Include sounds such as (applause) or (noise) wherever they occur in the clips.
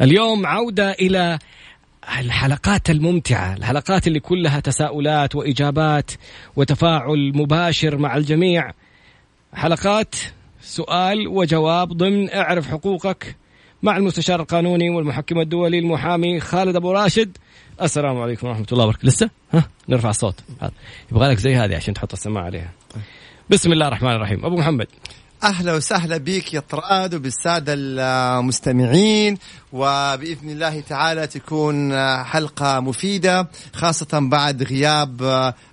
اليوم عودة إلى الحلقات الممتعة الحلقات اللي كلها تساؤلات وإجابات وتفاعل مباشر مع الجميع. حلقات سؤال وجواب ضمن اعرف حقوقك مع المستشار القانوني والمحكم الدولي المحامي خالد أبو راشد. السلام عليكم ورحمة الله وبركاته. لسه؟ ها؟ نرفع الصوت. يبغى لك زي هذه عشان تحط السماعة عليها. بسم الله الرحمن الرحيم. أبو محمد. أهلا وسهلا بك يا طراد وبالسادة المستمعين وبإذن الله تعالى تكون حلقة مفيدة خاصة بعد غياب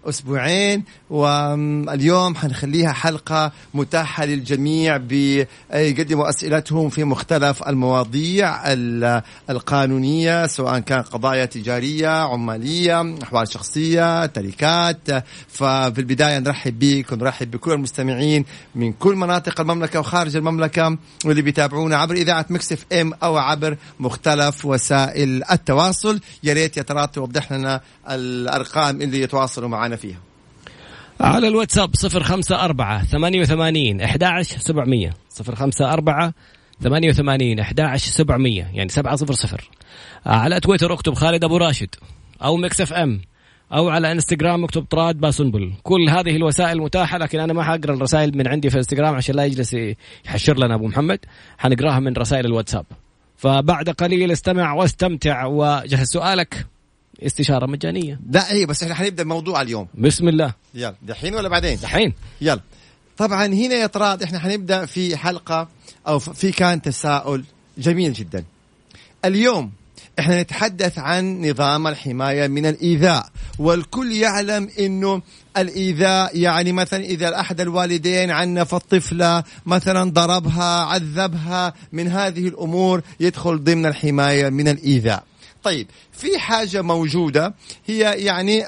أسبوعين. واليوم حنخليها حلقة متاحة للجميع بيقدموا أسئلتهم في مختلف المواضيع القانونية سواء كان قضايا تجارية عمالية أحوال شخصية تركات ففي البداية نرحب بك ونرحب بكل المستمعين من كل مناطق المملكة وخارج المملكة واللي بيتابعونا عبر إذاعة Mix FM أو عبر مختلف وسائل التواصل. يا ريت يا ترى توضح لنا الأرقام اللي يتواصلوا معنا فيها. على الواتساب صفر خمسة أربعة ثمانية وثمانين أحد عشر سبعمية. صفر خمسة أربعة ثمانية وثمانين أحد عشر سبعمية. يعني سبعة صفر صفر. على تويتر اكتب خالد أبو راشد أو Mix FM أو على إنستغرام اكتب طراد باسنبل. كل هذه الوسائل متاحة لكن أنا ما حقرا الرسائل من عندي في الانستغرام عشان لا يجلس يحشر لنا أبو محمد. حنقراها من رسائل الواتساب. فبعد قليل استمع واستمتع. وجهز سؤالك. استشارة مجانية. لا اي بس إحنا حنبدأ الموضوع اليوم. بسم الله. يلا دحين ولا بعدين؟ دحين. يلا. طبعا هنا يا طراد إحنا حنبدأ في حلقة أو في كان تساؤل جميل جدا. اليوم إحنا نتحدث عن نظام الحماية من الإيذاء والكل يعلم إنه الإيذاء يعني مثلا إذا أحد الوالدين عنف الطفلة مثلا ضربها عذبها من هذه الأمور يدخل ضمن الحماية من الإيذاء. طيب في حاجة موجودة هي يعني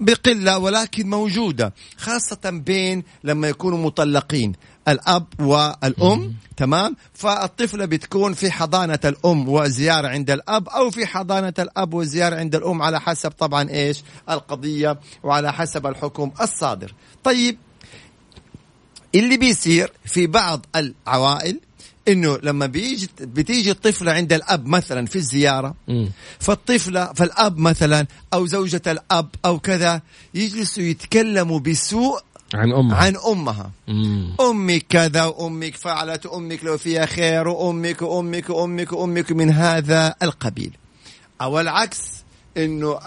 بقلة ولكن موجودة خاصة بين لما يكونوا مطلقين. الأب والأم تمام؟ فالطفله بتكون في حضانة الأم وزيارة عند الأب أو في حضانة الأب وزيارة عند الأم على حسب طبعا إيش؟ القضية وعلى حسب الحكم الصادر. طيب اللي بيصير في بعض العوائل إنه لما بيجي بتيجي الطفلة عند الأب مثلا في الزيارة فالطفلة فالأب مثلا أو زوجة الأب أو كذا يجلسوا يتكلموا بسوء عن أمها. عن أمها. مم. أمك كذا وأمك فعلت وأمك لو فيها خير وأمك وأمك وأمك وأمك من هذا القبيل. أو العكس إنه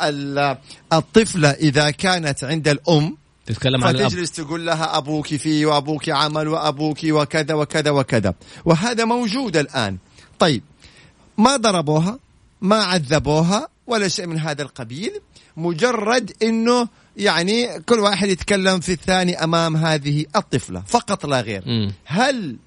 الطفله إذا كانت عند الأم تتكلم عن فتجلس تقول لها أبوك فيه وأبوك عمل وأبوك وكذا وكذا وكذا. وهذا موجود الآن. طيب ما ضربوها؟ ما عذبوها؟ ولا شيء من هذا القبيل. مجرد إنه يعني كل واحد يتكلم في الثاني أمام هذه الطفلة فقط لا غير مم. هل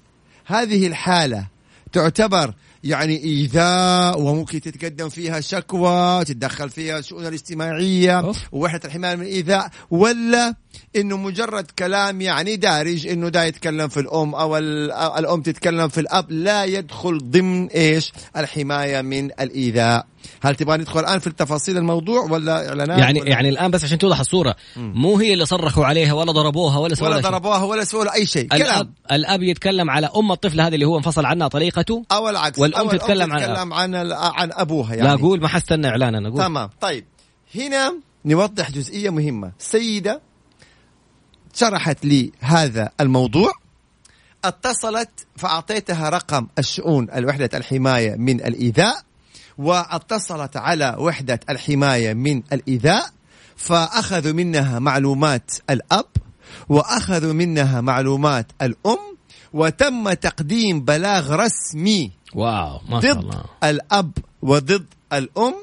هذه الحالة تعتبر يعني إيذاء وممكن تتقدم فيها شكوى تتدخل فيها الشؤون الإجتماعية. ووحدة الحماية من الايذاء ولا إنه مجرد كلام يعني دارج إنه دا يتكلم في الأم أو ال- أو الأم تتكلم في الأب لا يدخل ضمن إيش؟ الحماية من الإيذاء. هل تبغى ندخل الآن في التفاصيل الموضوع ولا إعلانات يعني ولا يعني الآن بس عشان توضح الصورة. مو هي اللي صرخوا عليها ولا ضربوها ولا سووا ولا. ضربوها ولا سووا أي شيء. كلام. الأب الاب يتكلم على أم الطفل هذه اللي هو انفصل عنها طريقته أو العكس. والأم أو تتكلم عن تتكلم عن ال- عن أبوها يعني. لا أقول ما حستنى اعلان أنا أقول. تمام. طيب. هنا نوضح جزئية مهمة. سيدة شرحت لي هذا الموضوع. اتصلت فأعطيتها رقم الشؤون الوحدة الحماية من الإيذاء واتصلت على وحدة الحماية من الإيذاء فأخذوا منها معلومات الأب وأخذوا منها معلومات الأم وتم تقديم بلاغ رسمي واو ما شاء ضد الله. الأب وضد الأم.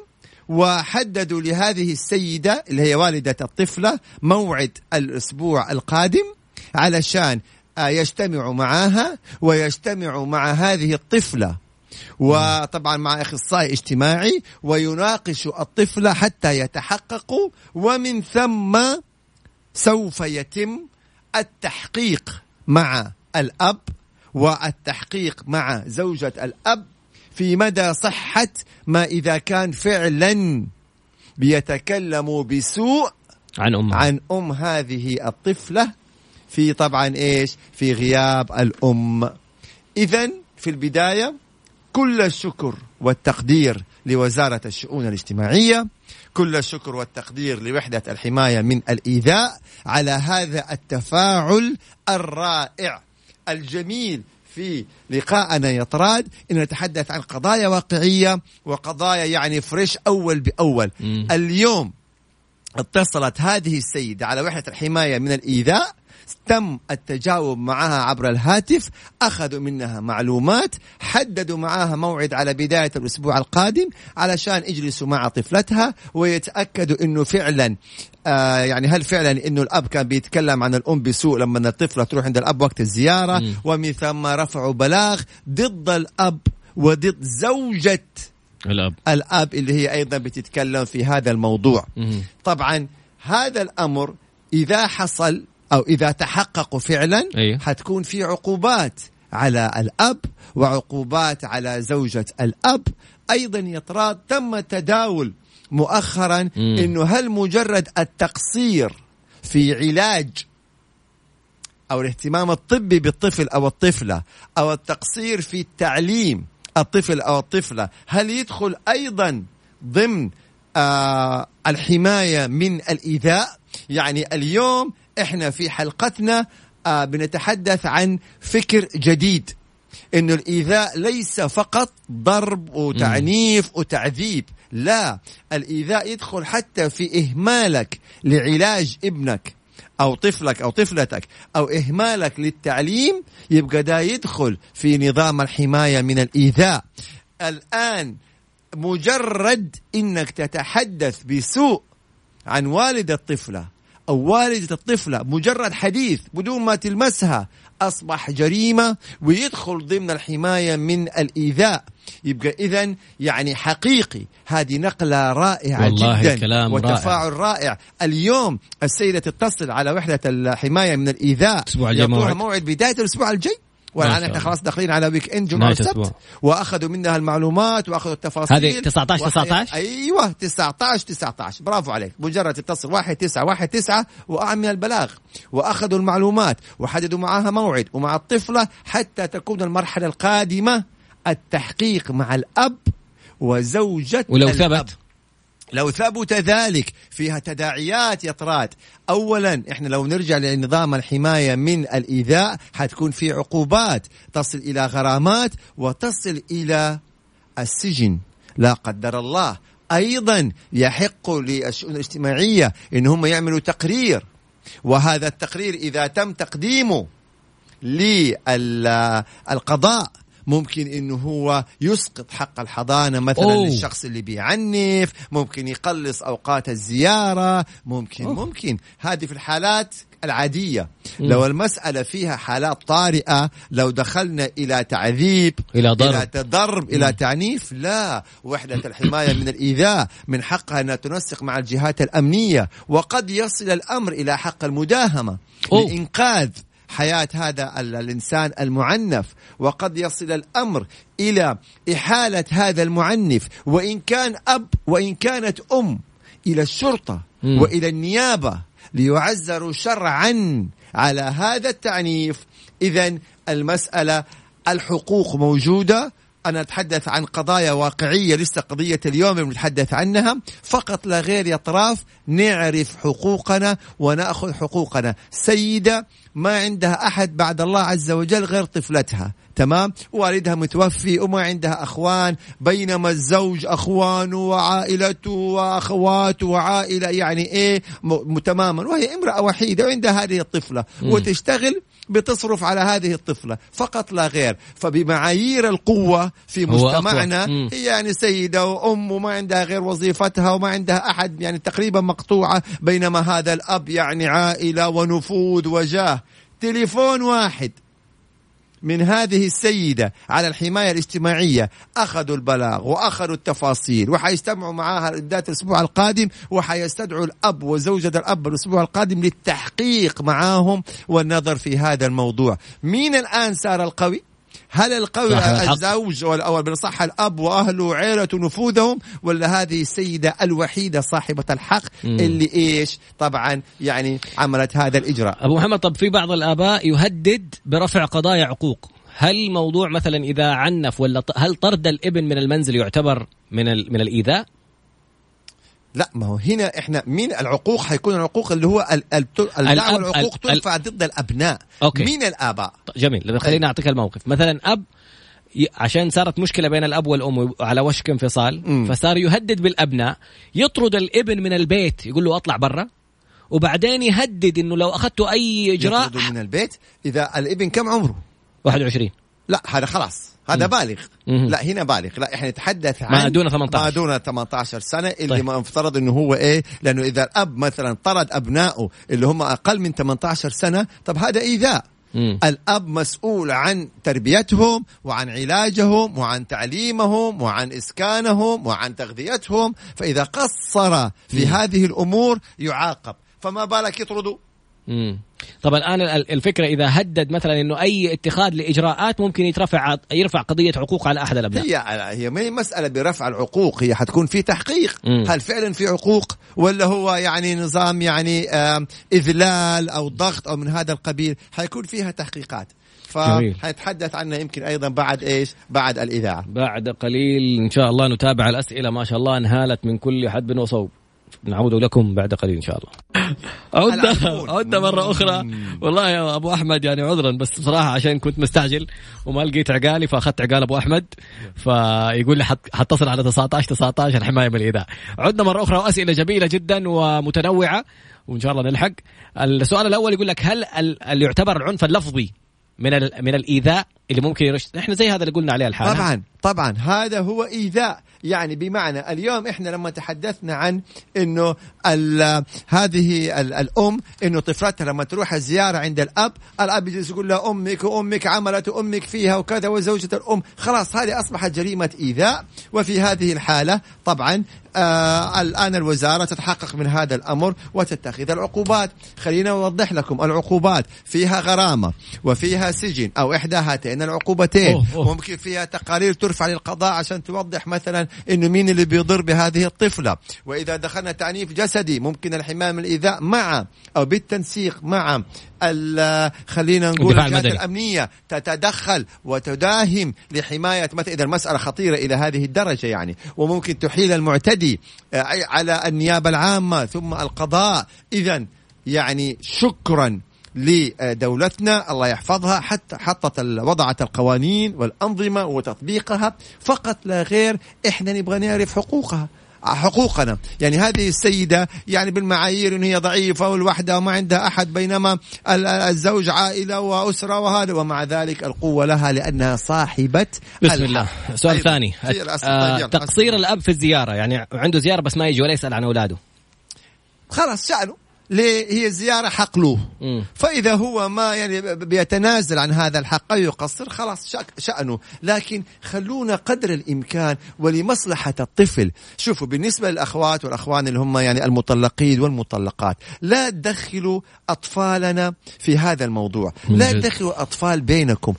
وحددوا لهذه السيدة اللي هي والدة الطفلة موعد الأسبوع القادم علشان آه، يجتمعوا معها ويجتمعوا مع هذه الطفلة. وطبعا مع أخصائي اجتماعي ويناقش الطفل حتى يتحققوا ومن ثم سوف يتم التحقيق مع الأب والتحقيق مع زوجة الأب في مدى صحة ما إذا كان فعلا بيتكلموا بسوء عن أم عن أم هذه الطفلة في طبعا إيش؟ في غياب الأم. اذا في البداية كل الشكر والتقدير لوزارة الشؤون الاجتماعية كل الشكر والتقدير لوحدة الحماية من الإيذاء على هذا التفاعل الرائع الجميل في لقاءنا يا طراد إن نتحدث عن قضايا واقعية وقضايا يعني فريش أول بأول مم. اليوم اتصلت هذه السيدة على وحدة الحماية من الإيذاء تم التجاوب معها عبر الهاتف أخذوا منها معلومات حددوا معها موعد على بداية الأسبوع القادم علشان يجلسوا مع طفلتها ويتأكدوا أنه فعلا آه يعني هل فعلا إنه الأب كان بيتكلم عن الأم بسوء لما الطفلة تروح عند الأب وقت الزيارة مم. ومن ثم رفعوا بلاغ ضد الأب وضد زوجة الأب الأب اللي هي أيضا بتتكلم في هذا الموضوع مم. طبعا هذا الأمر إذا حصل أو إذا تحققوا فعلا أيوه. حتكون في عقوبات على الأب وعقوبات على زوجة الأب أيضا يطراد تم التداول مؤخرا مم. إنه هل مجرد التقصير في علاج أو الاهتمام الطبي بالطفل أو الطفلة أو التقصير في التعليم الطفل أو الطفلة هل يدخل أيضا ضمن آه الحماية من الإيذاء يعني اليوم إحنا في حلقتنا آه بنتحدث عن فكر جديد إنه الإيذاء ليس فقط ضرب وتعنيف وتعذيب لا الإيذاء يدخل حتى في إهمالك لعلاج ابنك أو طفلك أو طفلتك أو إهمالك للتعليم يبقى ده يدخل في نظام الحماية من الإيذاء. الآن مجرد إنك تتحدث بسوء عن والد الطفلة أو والدة الطفلة مجرد حديث بدون ما تلمسها أصبح جريمة ويدخل ضمن الحماية من الإيذاء. يبقى اذا يعني حقيقي هذه نقلة رائعة والله جدا كلام وتفاعل رائع. اليوم السيدة تتصل على وحدة الحماية من الإيذاء. الأسبوع الجاي موعد. موعد بداية الأسبوع الجاي. والآن إحنا. خلاص داخلين على weekend جمعة السبت. وأخذوا منها المعلومات وأخذوا التفاصيل. هذه 19 وحي- 19 أيوه 19 19 برافو عليك. مجرد تتصل واحد تسعة واحد تسعة وأعمل البلاغ. وأخذوا المعلومات وحددوا معها موعد ومع الطفلة حتى تكون المرحلة القادمة التحقيق مع الأب وزوجة ولو الأب. ثبت؟ لو ثبت ذلك فيها تداعيات يا طراد. اولا إحنا لو نرجع لنظام الحماية من الإيذاء حتكون في عقوبات. تصل إلى غرامات وتصل إلى السجن. لا قدر الله. أيضا يحق للشؤون الاجتماعيه ان هم يعملوا تقرير. وهذا التقرير إذا تم تقديمه للقضاء ممكن إنه هو يسقط حق الحضانة مثلا أوه. للشخص اللي بيعنف ممكن يقلص أوقات الزيارة ممكن أوه. ممكن هذه في الحالات العادية مم. لو المسألة فيها حالات طارئة لو دخلنا إلى تعذيب إلى ضرب. إلى تضرب إلى تعنيف لا وحدة الحماية من الإيذاء من حقها أنها تنسق مع الجهات الأمنية وقد يصل الأمر إلى حق المداهمة أوه. لإنقاذ حياة هذا ال- الإنسان المعنف وقد يصل الأمر إلى إحالة هذا المعنف وإن كان أب وإن كانت أم إلى الشرطة مم. وإلى النيابة ليعزروا شرعا على هذا التعنيف. إذا المسألة الحقوق موجودة. أنا أتحدث عن قضايا واقعية لسه قضية اليوم بنتحدث عنها. فقط لا غير يا أطراف نعرف حقوقنا ونأخذ حقوقنا. سيدة ما عندها أحد بعد الله عز وجل غير طفلتها. تمام؟ والدها متوفي وما عندها أخوان. بينما الزوج أخوانه وعائلته وأخواته وعائلة يعني إيه؟ تماما. وهي امرأة وحيدة وعندها هذه الطفلة. وتشتغل بتصرف على هذه الطفلة فقط لا غير فبمعايير القوة في. مجتمعنا. هي يعني سيدة وأم وما عندها غير وظيفتها وما عندها أحد يعني تقريبا مقطوعة بينما هذا الأب يعني عائلة ونفوذ وجاه تليفون واحد من هذه السيدة على الحماية الاجتماعية. أخذوا البلاغ وأخذوا التفاصيل وحيجتمعوا معها بداية الأسبوع القادم وحيستدعوا الأب وزوجة الأب الأسبوع القادم للتحقيق معاهم والنظر في هذا الموضوع. مين الآن صار القوي؟ هل القوي الزوج أو بنصح الأب وأهله وعيلته ونفوذهم ولا هذه السيدة الوحيدة صاحبة الحق مم. اللي إيش؟ طبعا يعني عملت هذا الإجراء. أبو محمد طب في بعض الآباء يهدد برفع قضايا عقوق. هل موضوع مثلا إذا عنف ولا هل طرد الإبن من المنزل يعتبر من من الإيذاء؟ لا ما هو هنا إحنا مين العقوق حيكون العقوق اللي هو الدعوه العقوق ترفع ضد الأبناء أوكي. مين الآباء. جميل. خليني أعطيك الموقف. مثلا أب عشان صارت مشكلة بين الأب والأم على وشك انفصال م. فصار يهدد بالأبناء يطرد الابن من البيت يقول له أطلع برا وبعدين يهدد إنه لو اخذته أي إجراء من البيت إذا الابن كم عمره؟ 21 لا هذا خلاص. هذا بالغ. لا هنا بالغ. لا إحنا نتحدث عن ما دون 18 ما دون 18 سنة اللي طيب. ما مفترض إنه هو إيه؟ لأنه إذا الأب مثلا طرد أبنائه اللي هم أقل من 18 سنة طب هذا إيذاء. مم. الأب مسؤول عن تربيتهم وعن علاجهم وعن تعليمهم وعن إسكانهم وعن تغذيتهم فإذا قصر في مم. هذه الأمور يعاقب. فما بالك يطردوا؟ طب الآن الفكرة إذا هدد مثلا إنه أي اتخاذ لإجراءات ممكن يترفع يرفع قضية عقوق على أحد الأبناء هي هي ما هي مسألة برفع العقوق هي حتكون في تحقيق مم. هل فعلا في عقوق ولا هو يعني نظام يعني إذلال أو ضغط أو من هذا القبيل حيكون فيها تحقيقات فحنتحدث عنها يمكن أيضا بعد إيش؟ بعد الإذاعة. بعد قليل إن شاء الله نتابع الأسئلة ما شاء الله انهالت من كل حدب وصوب. نعود لكم بعد قليل إن شاء الله. عدنا عدنا مرة أخرى. والله يا أبو أحمد يعني عذرا بس بصراحة عشان كنت مستعجل وما لقيت عقالي فأخذت عقال أبو أحمد. فيقول لي حتصل على 19 19 حمايه من الاذاعه عدنا مرة أخرى وأسئلة جميلة جدا ومتنوعة وإن شاء الله نلحق. السؤال الأول يقول لك هل اللي يعتبر العنف اللفظي من من الإيذاء اللي ممكن يرش إحنا زي هذا اللي قلنا عليه الحالة. طبعا طبعا. هذا هو إيذاء. يعني بمعنى اليوم إحنا لما تحدثنا عن إنه هذه ال الأم إنه طفلتها لما تروح الزياره عند الأب الأب يجلس يقول لها أمك وأمك عملت أمك فيها وكذا وزوجة الأم. خلاص هذه أصبحت جريمة إيذاء. وفي هذه الحالة طبعا آه الآن الوزارة تتحقق من هذا الأمر وتتخذ العقوبات. خلينا نوضح لكم العقوبات فيها غرامة وفيها سجن أو احدى هاتين العقوبتين. أوه أوه. ممكن فيها تقارير ترفع للقضاء عشان توضح مثلا انه مين اللي بيضر بهذه الطفلة. وإذا دخلنا تعنيف جسدي ممكن الحمايه من الإيذاء مع أو بالتنسيق مع خلينا نقول الجهات الأمنية تتدخل وتداهم لحماية مثلا إذا المسألة خطيرة إلى هذه الدرجة يعني. وممكن تحيل المعتدي آه، على النيابة العامة ثم القضاء. اذا يعني شكرا لدولتنا الله يحفظها حتى حطت وضعت القوانين والأنظمة وتطبيقها فقط لا غير إحنا نبغى نعرف حقوقها حقوقنا. يعني هذه السيدة يعني بالمعايير إن هي ضعيفة والوحدة وما عندها أحد بينما الزوج عائلة وأسرة وهذا. ومع ذلك القوة لها لأنها صاحبة بسم الله. سؤال ثاني. آه تقصير الأب في الزيارة. يعني عنده زيارة بس ما يجي ولا يسأل عن أولاده. خلاص شأنه. هي الزيارة حق له. فإذا هو ما يعني بيتنازل عن هذا الحق أو يقصر خلاص شأنه. لكن خلونا قدر الإمكان ولمصلحة الطفل. شوفوا بالنسبة للأخوات والأخوان اللي هم يعني المطلقين والمطلقات لا تدخلوا أطفالنا في هذا الموضوع. لا تدخلوا أطفال بينكم.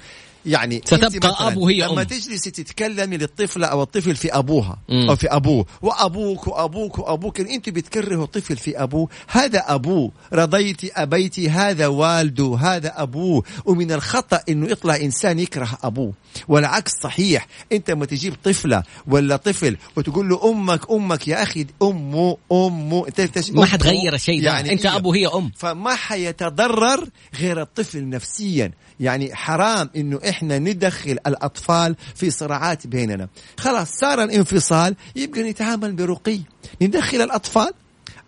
يعني ستبقى اب وهي لما تجلسي تتكلمي للطفله أو الطفل في أبوها مم. أو في أبوه وأبوك وأبوك وأبوك أنت بتكرهوا طفل في أبوه هذا ابوه رضيتي أبيتي هذا والده هذا ابوه ومن الخطأ إنه يطلع إنسان يكره أبوه. والعكس صحيح أنت لما تجيب طفلة ولا طفل وتقول له أمك أمك يا أخي أمه أمه. أنت ما حتغير الشيء يعني أنت أبو هي أم. فما حيتضرر غير الطفل نفسيا. يعني حرام إنه إحنا ندخل الأطفال في صراعات بيننا. خلاص صار الانفصال يبقى نتعامل برقي. ندخل الأطفال.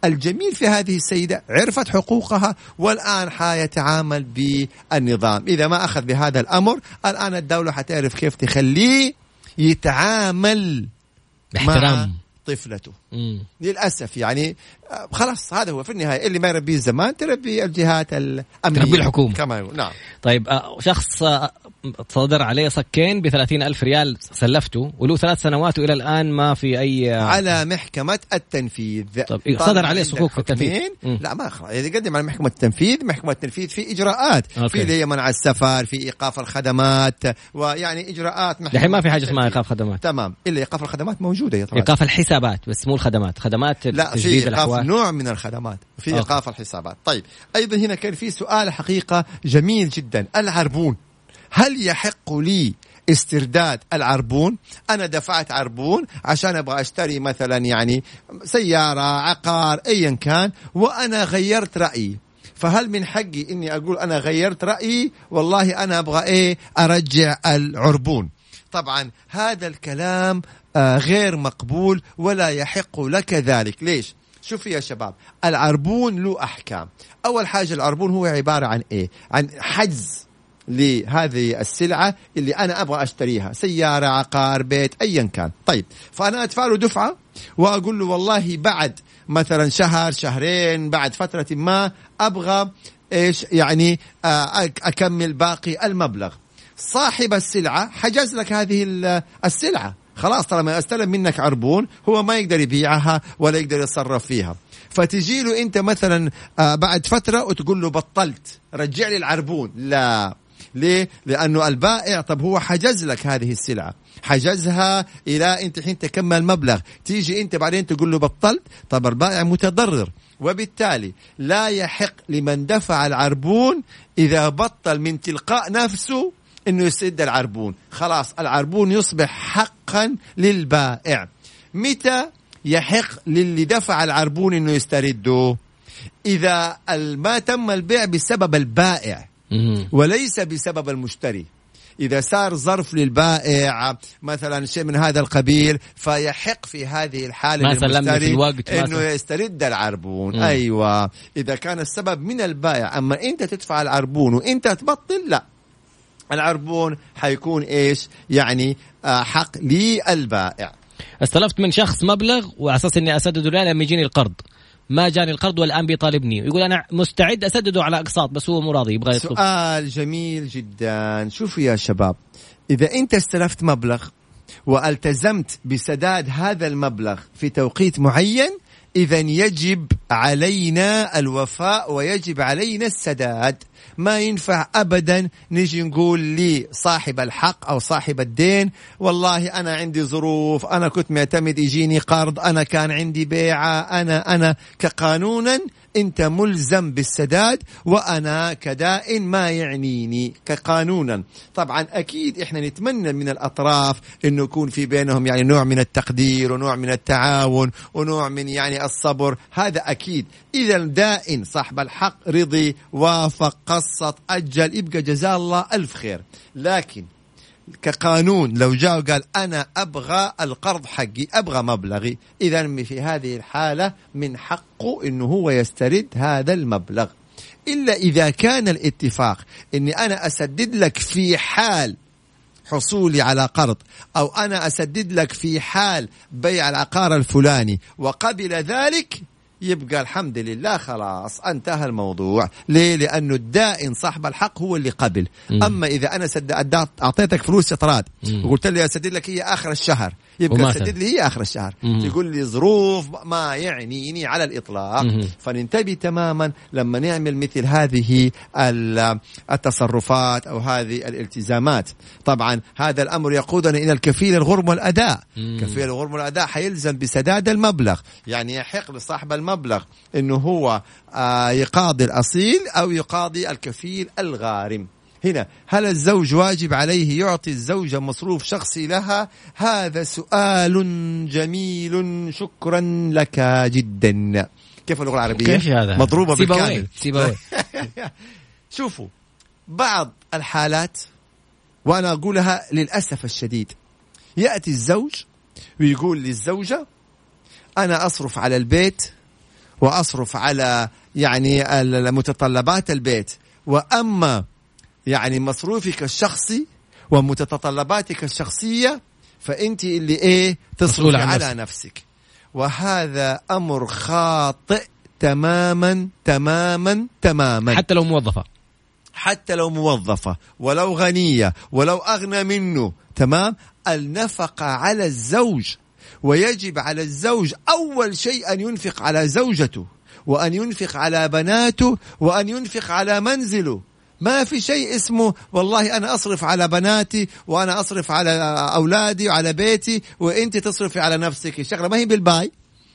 الجميل في هذه السيدة عرفت حقوقها والآن حيتعامل بالنظام. إذا ما أخذ بهذا الأمر الآن الدولة حتعرف كيف تخليه يتعامل باحترام. طفلته. مم. للأسف يعني خلاص هذا هو في النهاية. اللي ما يربيه الزمان تربي الجهات الأمنية. تربي الحكومة. كما يقول. نعم. طيب آه، شخص آه، صدر عليه صكين ب ألف ريال سلفته وله ثلاث سنوات والى الآن ما في أي على محكمة التنفيذ. طب صدر عليه صكوك في التنفيذ. لا ما خلاص يقدم على محكمة التنفيذ محكمة التنفيذ في إجراءات. أوكي. في اللي هي منع السفر في إيقاف الخدمات ويعني إجراءات الحين ما في حاجة اسمها إيقاف خدمات. تمام. إلا إيقاف الخدمات موجودة يا طبعا إيقاف الحسابات بس مو الخدمات. خدمات لا في إيقاف نوع من الخدمات. في إيقاف الحسابات. طيب أيضا هنا كان في سؤال حقيقة جميل جدا. العربون. هل يحق لي استرداد العربون؟ أنا دفعت عربون عشان أبغى أشتري مثلا يعني سيارة عقار ايا كان وأنا غيرت رأيي. فهل من حقي إني أقول أنا غيرت رأيي؟ والله أنا أبغى إيه؟ أرجع العربون. طبعا هذا الكلام آه غير مقبول ولا يحق لك ذلك. ليش؟ شوفوا يا شباب العربون له أحكام. أول حاجة العربون هو عبارة عن إيه؟ عن حجز. لهذه السلعة اللي أنا أبغى أشتريها سيارة عقار بيت أيا كان. طيب فأنا أدفع له دفعة وأقول له والله بعد مثلا شهر شهرين بعد فترة ما أبغى إيش يعني آه، أكمل باقي المبلغ. صاحب السلعة حجز لك هذه السلعة. خلاص طالما استلم منك عربون هو ما يقدر يبيعها ولا يقدر يتصرف فيها. فتجي له أنت مثلا آه، بعد فترة وتقول له بطلت رجع لي العربون. لا. ليه؟ لأنه البائع طب هو حجز لك هذه السلعة. حجزها إلى أنت حين تكمل مبلغ. تيجي أنت بعدين تقول له بطلت؟ طب البائع متضرر. وبالتالي لا يحق لمن دفع العربون إذا بطل من تلقاء نفسه إنه يسد العربون. خلاص العربون يصبح حقا للبائع. متى يحق للي دفع العربون إنه يسترده؟ إذا ما تم البيع بسبب البائع. وليس بسبب المشتري. إذا صار ظرف للبائع مثلا شيء من هذا القبيل فيحق في هذه الحالة ما سلمني في الوقت إنه يسترد العربون. مم. أيوة. إذا كان السبب من البائع أما أنت تدفع العربون وأنت تبطل لا. العربون حيكون إيش؟ يعني آه، حق للبائع. استلفت من شخص مبلغ وعلى أساس إني أسدده لما يجيني القرض؟ ما جاني القرض والآن بيطالبني. يقول أنا مستعد أسدده على أقساط بس هو مو راضي يبغى يطلب. سؤال جميل جدا. شوفوا يا شباب إذا أنت استلفت مبلغ والتزمت بسداد هذا المبلغ في توقيت معين اذا يجب علينا الوفاء ويجب علينا السداد. ما ينفع ابدا نجي نقول لصاحب الحق أو صاحب الدين والله أنا عندي ظروف أنا كنت معتمد يجيني قرض أنا كان عندي بيعة أنا أنا كقانونا انت ملزم بالسداد وأنا كدائن ما يعنيني كقانونا. طبعا أكيد إحنا نتمنى من الأطراف انه يكون في بينهم يعني نوع من التقدير ونوع من التعاون ونوع من يعني الصبر. هذا أكيد. إذا دائن صاحب الحق رضي وافق قسط أجل يبقى جزاه الله ألف خير. لكن كقانون. لو جاء وقال أنا أبغى القرض حقي أبغى مبلغي. اذا في هذه الحالة من حقه إنه هو يسترد هذا المبلغ. إلا إذا كان الاتفاق إني أنا أسدد لك في حال حصولي على قرض أو أنا أسدد لك في حال بيع العقار الفلاني وقبل ذلك يبقى الحمد لله خلاص انتهى الموضوع. ليه؟ لأنه الدائن صاحب الحق هو اللي قبل. مم. أما إذا أنا سد... أعطيتك فلوس اطراد وقلت لي اسدد لك هي آخر الشهر. يبقى تسدد لي هي آخر الشهر. مم. تقول لي ظروف ما يعنيني على الإطلاق. مم. فننتبه تماما لما نعمل مثل هذه التصرفات أو هذه الالتزامات. طبعا هذا الأمر يقودنا إلى الكفيل الغرم والأداء. مم. كفيل الغرم والأداء حيلزم بسداد المبلغ. يعني يحق لصاحب المبلغ إنه هو آه، يقاضي الأصيل أو يقاضي الكفيل الغارم. هنا هل الزوج واجب عليه يعطي الزوجة مصروف شخصي لها؟ هذا سؤال جميل شكرا لك جدا. كيف اللغة العربية؟ كيف هذا؟ مضروبة بالكامل. سيبوي. (laughs) شوفوا بعض الحالات وأنا أقولها للأسف الشديد يأتي الزوج ويقول للزوجة أنا أصرف على البيت وأصرف على يعني متطلبات البيت وأما يعني مصروفك الشخصي ومتطلباتك الشخصية فأنت اللي إيه؟ تصرف على نفسك. نفسك. وهذا أمر خاطئ تماما تماما تماما. حتى لو موظفة. حتى لو موظفة ولو غنية ولو أغنى منه تمام؟ النفقة على الزوج ويجب على الزوج أول شيء أن ينفق على زوجته وأن ينفق على بناته وأن ينفق على منزله. ما في شيء اسمه والله أنا أصرف على بناتي وأنا أصرف على أولادي وعلى بيتي وإنت تصرفي على نفسك. الشغله ما هي بالباي.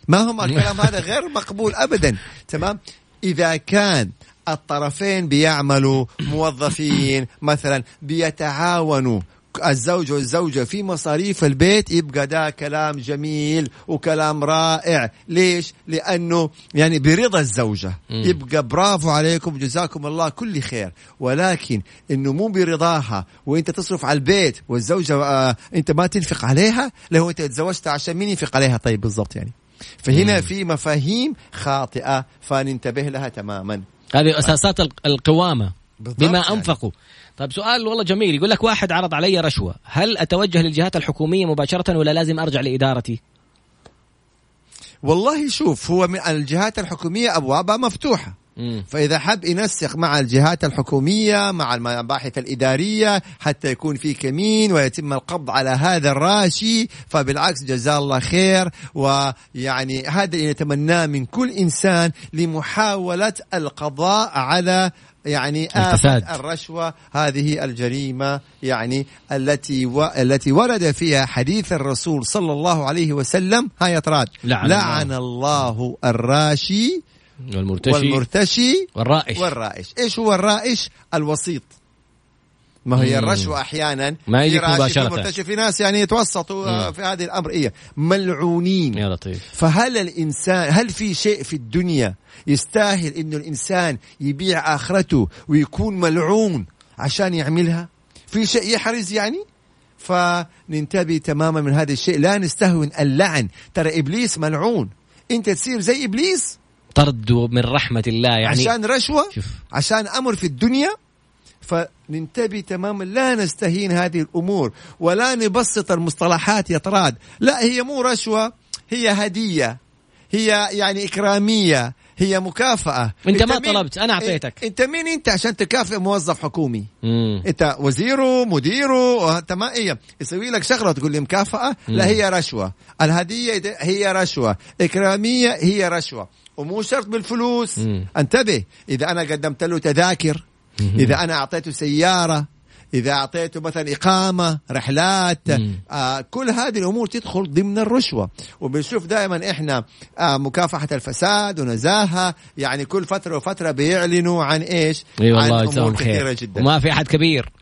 ما هم (laughs) الكلام هذا غير مقبول ابدا. تمام؟ إذا كان الطرفين بيعملوا موظفين مثلا بيتعاونوا الزوج والزوجة في مصاريف البيت يبقى ده كلام جميل وكلام رائع. ليش؟ لأنه يعني برضا الزوجة. يبقى برافو عليكم جزاكم الله كل خير. ولكن إنه مو برضاها وإنت تصرف على البيت والزوجة آه إنت ما تنفق عليها لو أنت تزوجت عشان مين ينفق عليها؟ طيب بالضبط يعني. فهنا في مفاهيم خاطئة فننتبه لها تماما. هذه أساسات القوامة. بما يعني. أنفقوا. طيب سؤال والله جميل. يقول لك واحد عرض علي رشوة. هل أتوجه للجهات الحكومية مباشرة ولا لازم أرجع لإدارتي؟ والله شوف هو من الجهات الحكومية أبوابها مفتوحة. فإذا حب ينسق مع الجهات الحكومية مع المباحث الإدارية حتى يكون في كمين ويتم القبض على هذا الراشي فبالعكس جزاه الله خير. ويعني هذا اللي نتمناه من كل إنسان لمحاولة القضاء على يعني الفساد. الرشوة هذه الجريمة يعني التي و... التي ورد فيها حديث الرسول صلى الله عليه وسلم. هاي تراد. لعن, لعن الله. الله الراشي والمرتشي. والمرتشي والرائش. والرائش. إيش هو الرائش؟ الوسيط. ما هي الرشوة أحيانا ما يجيك مباشرة. في, في ناس يعني يتوسطوا في هذه الامر إيه ملعونين. يا لطيف. فهل الانسان هل في شيء في الدنيا يستاهل انه الإنسان يبيع آخرته ويكون ملعون عشان يعملها؟ في شيء يحرز يعني؟ فننتبه تماما من هذا الشيء. لا نستهون اللعن. ترى إبليس ملعون. أنت تصير زي إبليس؟ طرد من رحمة الله يعني. عشان رشوة؟ شوف. عشان أمر في الدنيا؟ فننتبه تماما لا نستهين هذه الأمور ولا نبسط المصطلحات يا طراد لا هي مو رشوة هي هدية. هي يعني إكرامية هي مكافأة. أنت, أنت ما طلبت أنا أعطيتك. أنت مين أنت؟ عشان تكافئ موظف حكومي. مم. أنت وزيره مديره أنت ما هي يسوي لك شغلة تقول لي مكافأة؟ مم. لا هي رشوة. الهدية هي رشوة. إكرامية هي رشوة. ومو شرط بالفلوس. مم. انتبه إذا أنا قدمت له تذاكر إذا أنا أعطيته سيارة إذا أعطيته مثلا إقامة رحلات آه كل هذه الأمور تدخل ضمن الرشوة. وبنشوف دائما إحنا آه مكافحة الفساد ونزاهة يعني كل فترة وفترة بيعلنوا عن إيش؟ إي والله عن أمور كثيرة جدا. وما في أحد كبير.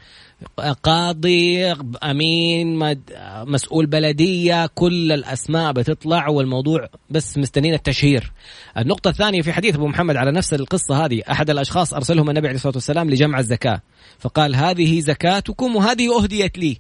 قاضي أمين مسؤول بلدية كل الأسماء بتطلع والموضوع بس مستنين التشهير. النقطة الثانية في حديث أبو محمد على نفس القصة هذه أحد الأشخاص ارسلهم النبي عليه الصلاة والسلام لجمع الزكاة فقال هذه زكاتكم وهذه أهديت لي.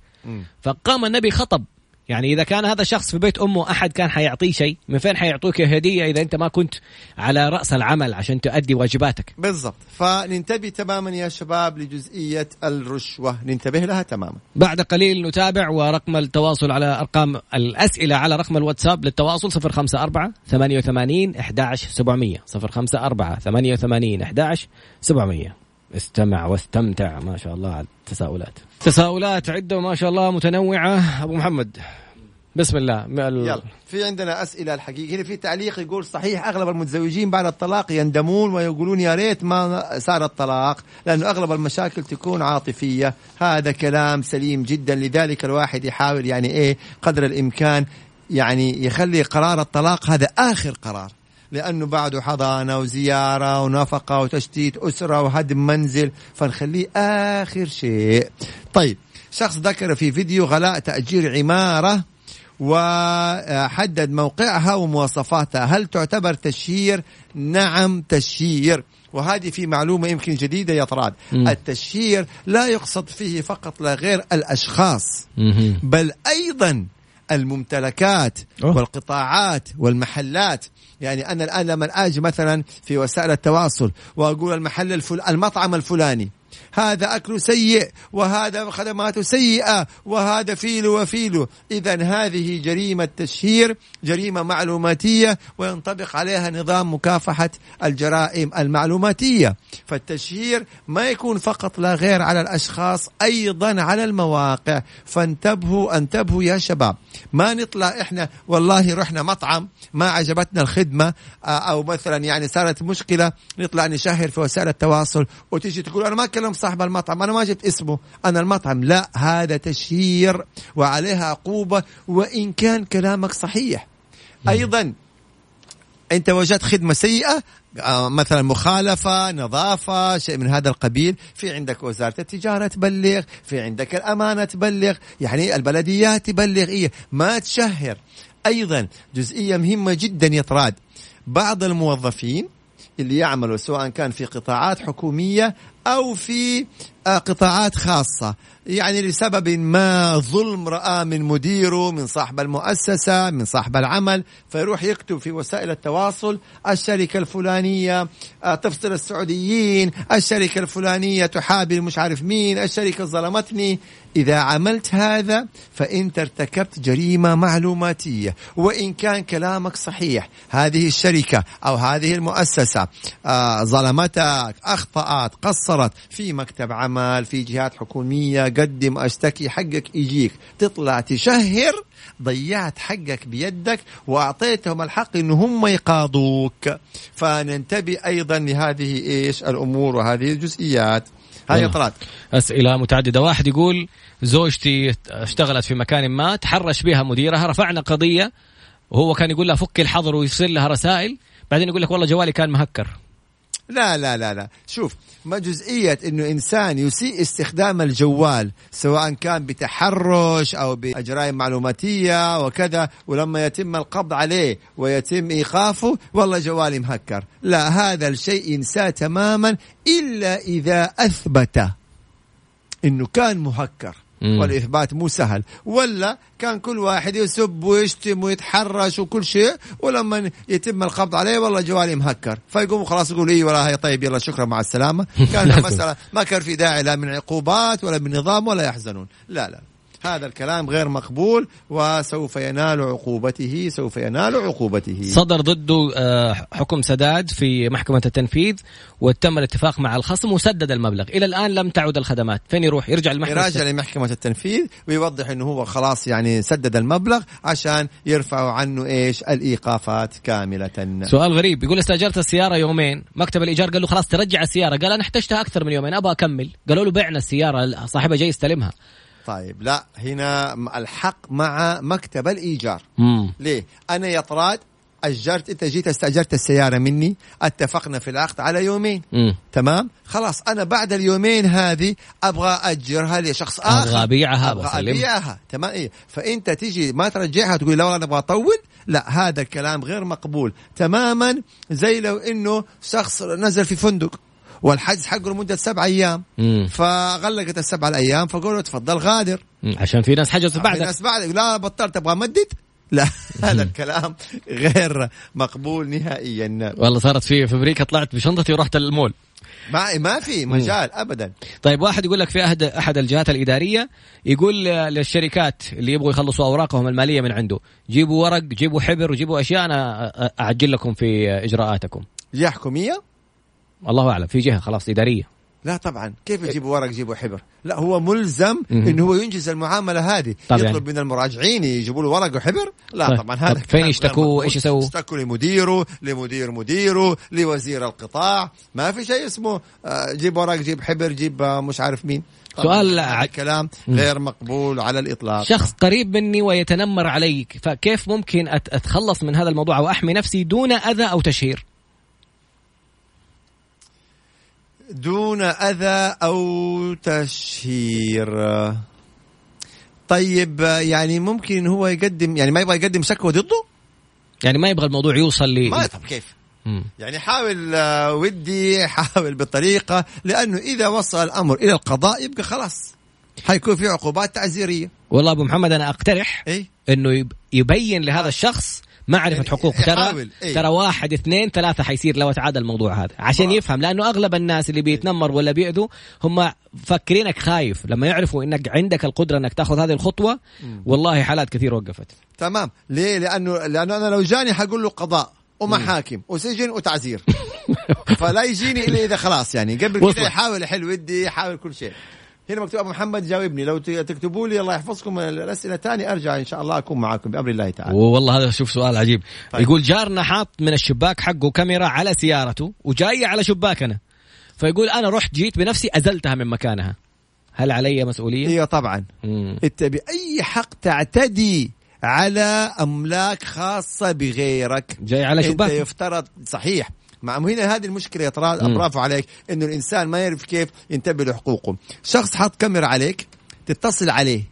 فقام النبي خطب يعني إذا كان هذا الشخص في بيت أمه أحد كان حيعطيه شيء من فين حيعطوك هدية إذا أنت ما كنت على رأس العمل عشان تؤدي واجباتك؟ بالضبط. فننتبه تماما يا شباب لجزئية الرشوة. ننتبه لها تماما. بعد قليل نتابع ورقم التواصل على أرقام الأسئلة على رقم الواتساب للتواصل 054 88 11700 054 88 11700 استمع واستمتع. ما شاء الله على التساؤلات تساؤلات عدة وما شاء الله متنوعة. أبو محمد بسم الله. يلا. في عندنا أسئلة الحقيقة. هنا في تعليق يقول صحيح أغلب المتزوجين بعد الطلاق يندمون ويقولون يا ريت ما صار الطلاق لأنه أغلب المشاكل تكون عاطفية. هذا كلام سليم جدا. لذلك الواحد يحاول يعني إيه قدر الإمكان يعني يخلي قرار الطلاق هذا آخر قرار. لأنه بعده حضانة وزيارة ونفقة وتشتيت أسرة وهدم منزل فنخليه آخر شيء. طيب شخص ذكر في فيديو غلاء تأجير عمارة وحدد موقعها ومواصفاتها. هل تعتبر تشهير؟ نعم تشهير. وهذه في معلومة يمكن جديدة يا طراد. التشهير لا يقصد فيه فقط لا غير الأشخاص بل أيضا الممتلكات أوه. والقطاعات والمحلات. يعني أنا الآن لما أجي مثلا في وسائل التواصل وأقول المحل الفل... المطعم الفلاني هذا أكل سيء وهذا خدماته سيئة وهذا فيلو وفيلو إذا هذه جريمة تشهير جريمة معلوماتية وينطبق عليها نظام مكافحة الجرائم المعلوماتية. فالتشهير ما يكون فقط لا غير على الأشخاص أيضا على المواقع. فانتبهوا انتبهوا يا شباب. ما نطلع إحنا والله رحنا مطعم ما عجبتنا الخدمة أو مثلا يعني صارت مشكلة نطلع نشهر في وسائل التواصل وتيجي تقول أنا ما كلمت صاحب المطعم أنا ما جبت اسمه. أنا المطعم لا هذا تشهير وعليها عقوبة وإن كان كلامك صحيح. أيضا أنت وجدت خدمة سيئة آه، مثلا مخالفة نظافة شيء من هذا القبيل. في عندك وزارة التجارة تبلغ في عندك الأمانة تبلغ يعني البلديات تبلغ إيه ما تشهر. أيضا جزئية مهمة جدا يطراد بعض الموظفين اللي يعملوا سواء كان في قطاعات حكومية أو في آه، قطاعات خاصة. يعني لسبب ما ظلم رأى من مديره من صاحب المؤسسة من صاحب العمل فيروح يكتب في وسائل التواصل الشركة الفلانية آه، تفصل السعوديين الشركة الفلانية تحابي مش عارف مين الشركة ظلمتني. إذا عملت هذا فأنت ارتكبت جريمة معلوماتية وإن كان كلامك صحيح هذه الشركة أو هذه المؤسسة آه، ظلمتك أخطأت قصرت في مكتب عمل في جهات حكومية قدم أشتكي حقك يجيك. تطلع تشهر ضيعت حقك بيدك وأعطيتهم الحق إن هم يقاضوك. فننتبه أيضا لهذه إيش؟ الأمور وهذه الجزئيات. هاي طلعت أسئلة متعددة. واحد يقول زوجتي اشتغلت في مكان ما تحرش بها مديرها رفعنا قضية وهو كان يقول لها فك الحظر ويرسل لها رسائل بعدين يقول لك والله جوالي كان مهكر. لا لا لا لا. شوف ما جزئية إنه إنسان يسيء استخدام الجوال سواء كان بتحرش أو بجرائم معلوماتية وكذا ولما يتم القبض عليه ويتم إيقافه والله جوالي مهكر. لا هذا الشيء ينساه تماما إلا إذا أثبت إنه كان مهكر. والإثبات مو سهل. ولا كان كل واحد يسب ويشتم ويتحرش وكل شيء ولما يتم القبض عليه والله جوالي مهكر. فيقوم خلاص يقول إي هي طيب يلا شكرا مع السلامة. (laughs) كان مسألة ما كان في داعي لا من عقوبات ولا من نظام ولا يحزنون. لا لا. هذا الكلام غير مقبول وسوف ينال عقوبته سوف ينال عقوبته. صدر ضده آه، حكم سداد في محكمة التنفيذ وتم الاتفاق مع الخصم وسدد المبلغ. إلى الآن لم تعد الخدمات. فين يروح؟ يرجع لمحكمة يرجع لمحكمة التنفيذ ويوضح أنه هو خلاص يعني سدد المبلغ عشان يرفعوا عنه إيش؟ الإيقافات كاملة. سؤال غريب. يقول استأجرت السيارة يومين. مكتب الإيجار قال له خلاص ترجع السيارة. قال أنا احتجتها أكثر من يومين. أبغى أكمل. قالوا له بعنا السيارة. صاحبها جاي يستلمها. طيب لا هنا الحق مع مكتب الإيجار. مم. ليه؟ أنا يا طراد اجرت أنت جيت استأجرت السيارة مني اتفقنا في العقد على يومين. مم. تمام؟ خلاص أنا بعد اليومين هذه أبغى أجرها لشخص آخر. أبغى أبيعها أبغى أبيعها. تمام؟ إيه؟ فأنت تيجي ما ترجعها تقول لا والله أنا أبغى أطول. لا هذا الكلام غير مقبول. تماما زي لو إنه شخص نزل في فندق. والحجز حقه لمدة سبع أيام. فغلقت السبع الأيام فقولوا تفضل غادر. عشان في ناس حجزوا بعدك. في ناس بعدك. لا بطلت أبغى امدد لا هذا الكلام غير مقبول نهائيا. والله صارت في في أمريكا طلعت بشنطتي ورحت المول ما ما في مجال ابدا. طيب واحد يقول لك في أحد أحد الجهات الإدارية يقول للشركات اللي يبغوا يخلصوا أوراقهم المالية من عنده جيبوا ورق جيبوا حبر وجيبوا أشياء أنا أعجل لكم في إجراءاتكم. جهه حكومية؟ الله أعلم في جهة خلاص إدارية. لا طبعا كيف يجيبوا ورق يجيبوا حبر؟ لا هو ملزم انه هو ينجز المعاملة هذه. طبعا. يطلب من المراجعين يجيبوا له ورق وحبر؟ لا طيب. طبعا هذا فين يشتكوا إيش يسووا؟ يشتكوا لمديره لمدير مديره لوزير القطاع. ما في شيء اسمه آه، جيب ورق جيب حبر جيب آه، مش عارف مين. سؤال ع... كلام غير مقبول على الإطلاق. شخص قريب مني ويتنمر علي فكيف ممكن أتخلص من هذا الموضوع واحمي نفسي دون أذى أو تشهير؟ دون أذى أو تشهير. طيب يعني ممكن هو يقدم يعني ما يبغى يقدم شكوى ضده؟ يعني ما يبغى الموضوع يوصل لي ما طب كيف. مم. يعني حاول آه، ودي حاول بطريقة لأنه إذا وصل الأمر إلى القضاء يبقى خلاص. حيكون في عقوبات تعزيرية. والله أبو محمد أنا أقترح إيه؟ أنه يبين لهذا الشخص معرفة يعني حقوق. ترى إيه. ترى واحد اثنين ثلاثة حيصير لو اتعادل الموضوع هذا. عشان آه. يفهم لأنه أغلب الناس اللي بيتنمر ولا بيأذوا هم فكرينك خايف. لما يعرفوا إنك عندك القدرة إنك تأخذ هذه الخطوة والله حالات كثير وقفت. تمام. ليه؟ لأنه لأنه أنا لو جاني حقول له قضاء ومحاكم وسجن وتعزير (laughs) فلا يجيني إلا إذا خلاص يعني. قبل. كده يحاول يحل ودي يحاول كل شيء. هنا مكتوب أبو محمد جاوبني. لو تكتبوا لي الله يحفظكم الأسئلة ثاني أرجع إن شاء الله أكون معاكم بأمر الله تعالى. والله هذا شوف سؤال عجيب. طيب. يقول جارنا حاط من الشباك حقه كاميرا على سيارته وجايه على شباكنا. فيقول أنا رحت جيت بنفسي أزلتها من مكانها. هل علي مسؤولية؟ إيوه طبعا. مم. إنت بأي حق تعتدي على أملاك خاصة بغيرك؟ جاي على إنت شباك. يفترض صحيح. مع هنا هذه المشكلة يا. برافو عليك إنه الإنسان ما يعرف كيف ينتبه لحقوقه شخص حط كاميرا عليك تتصل عليه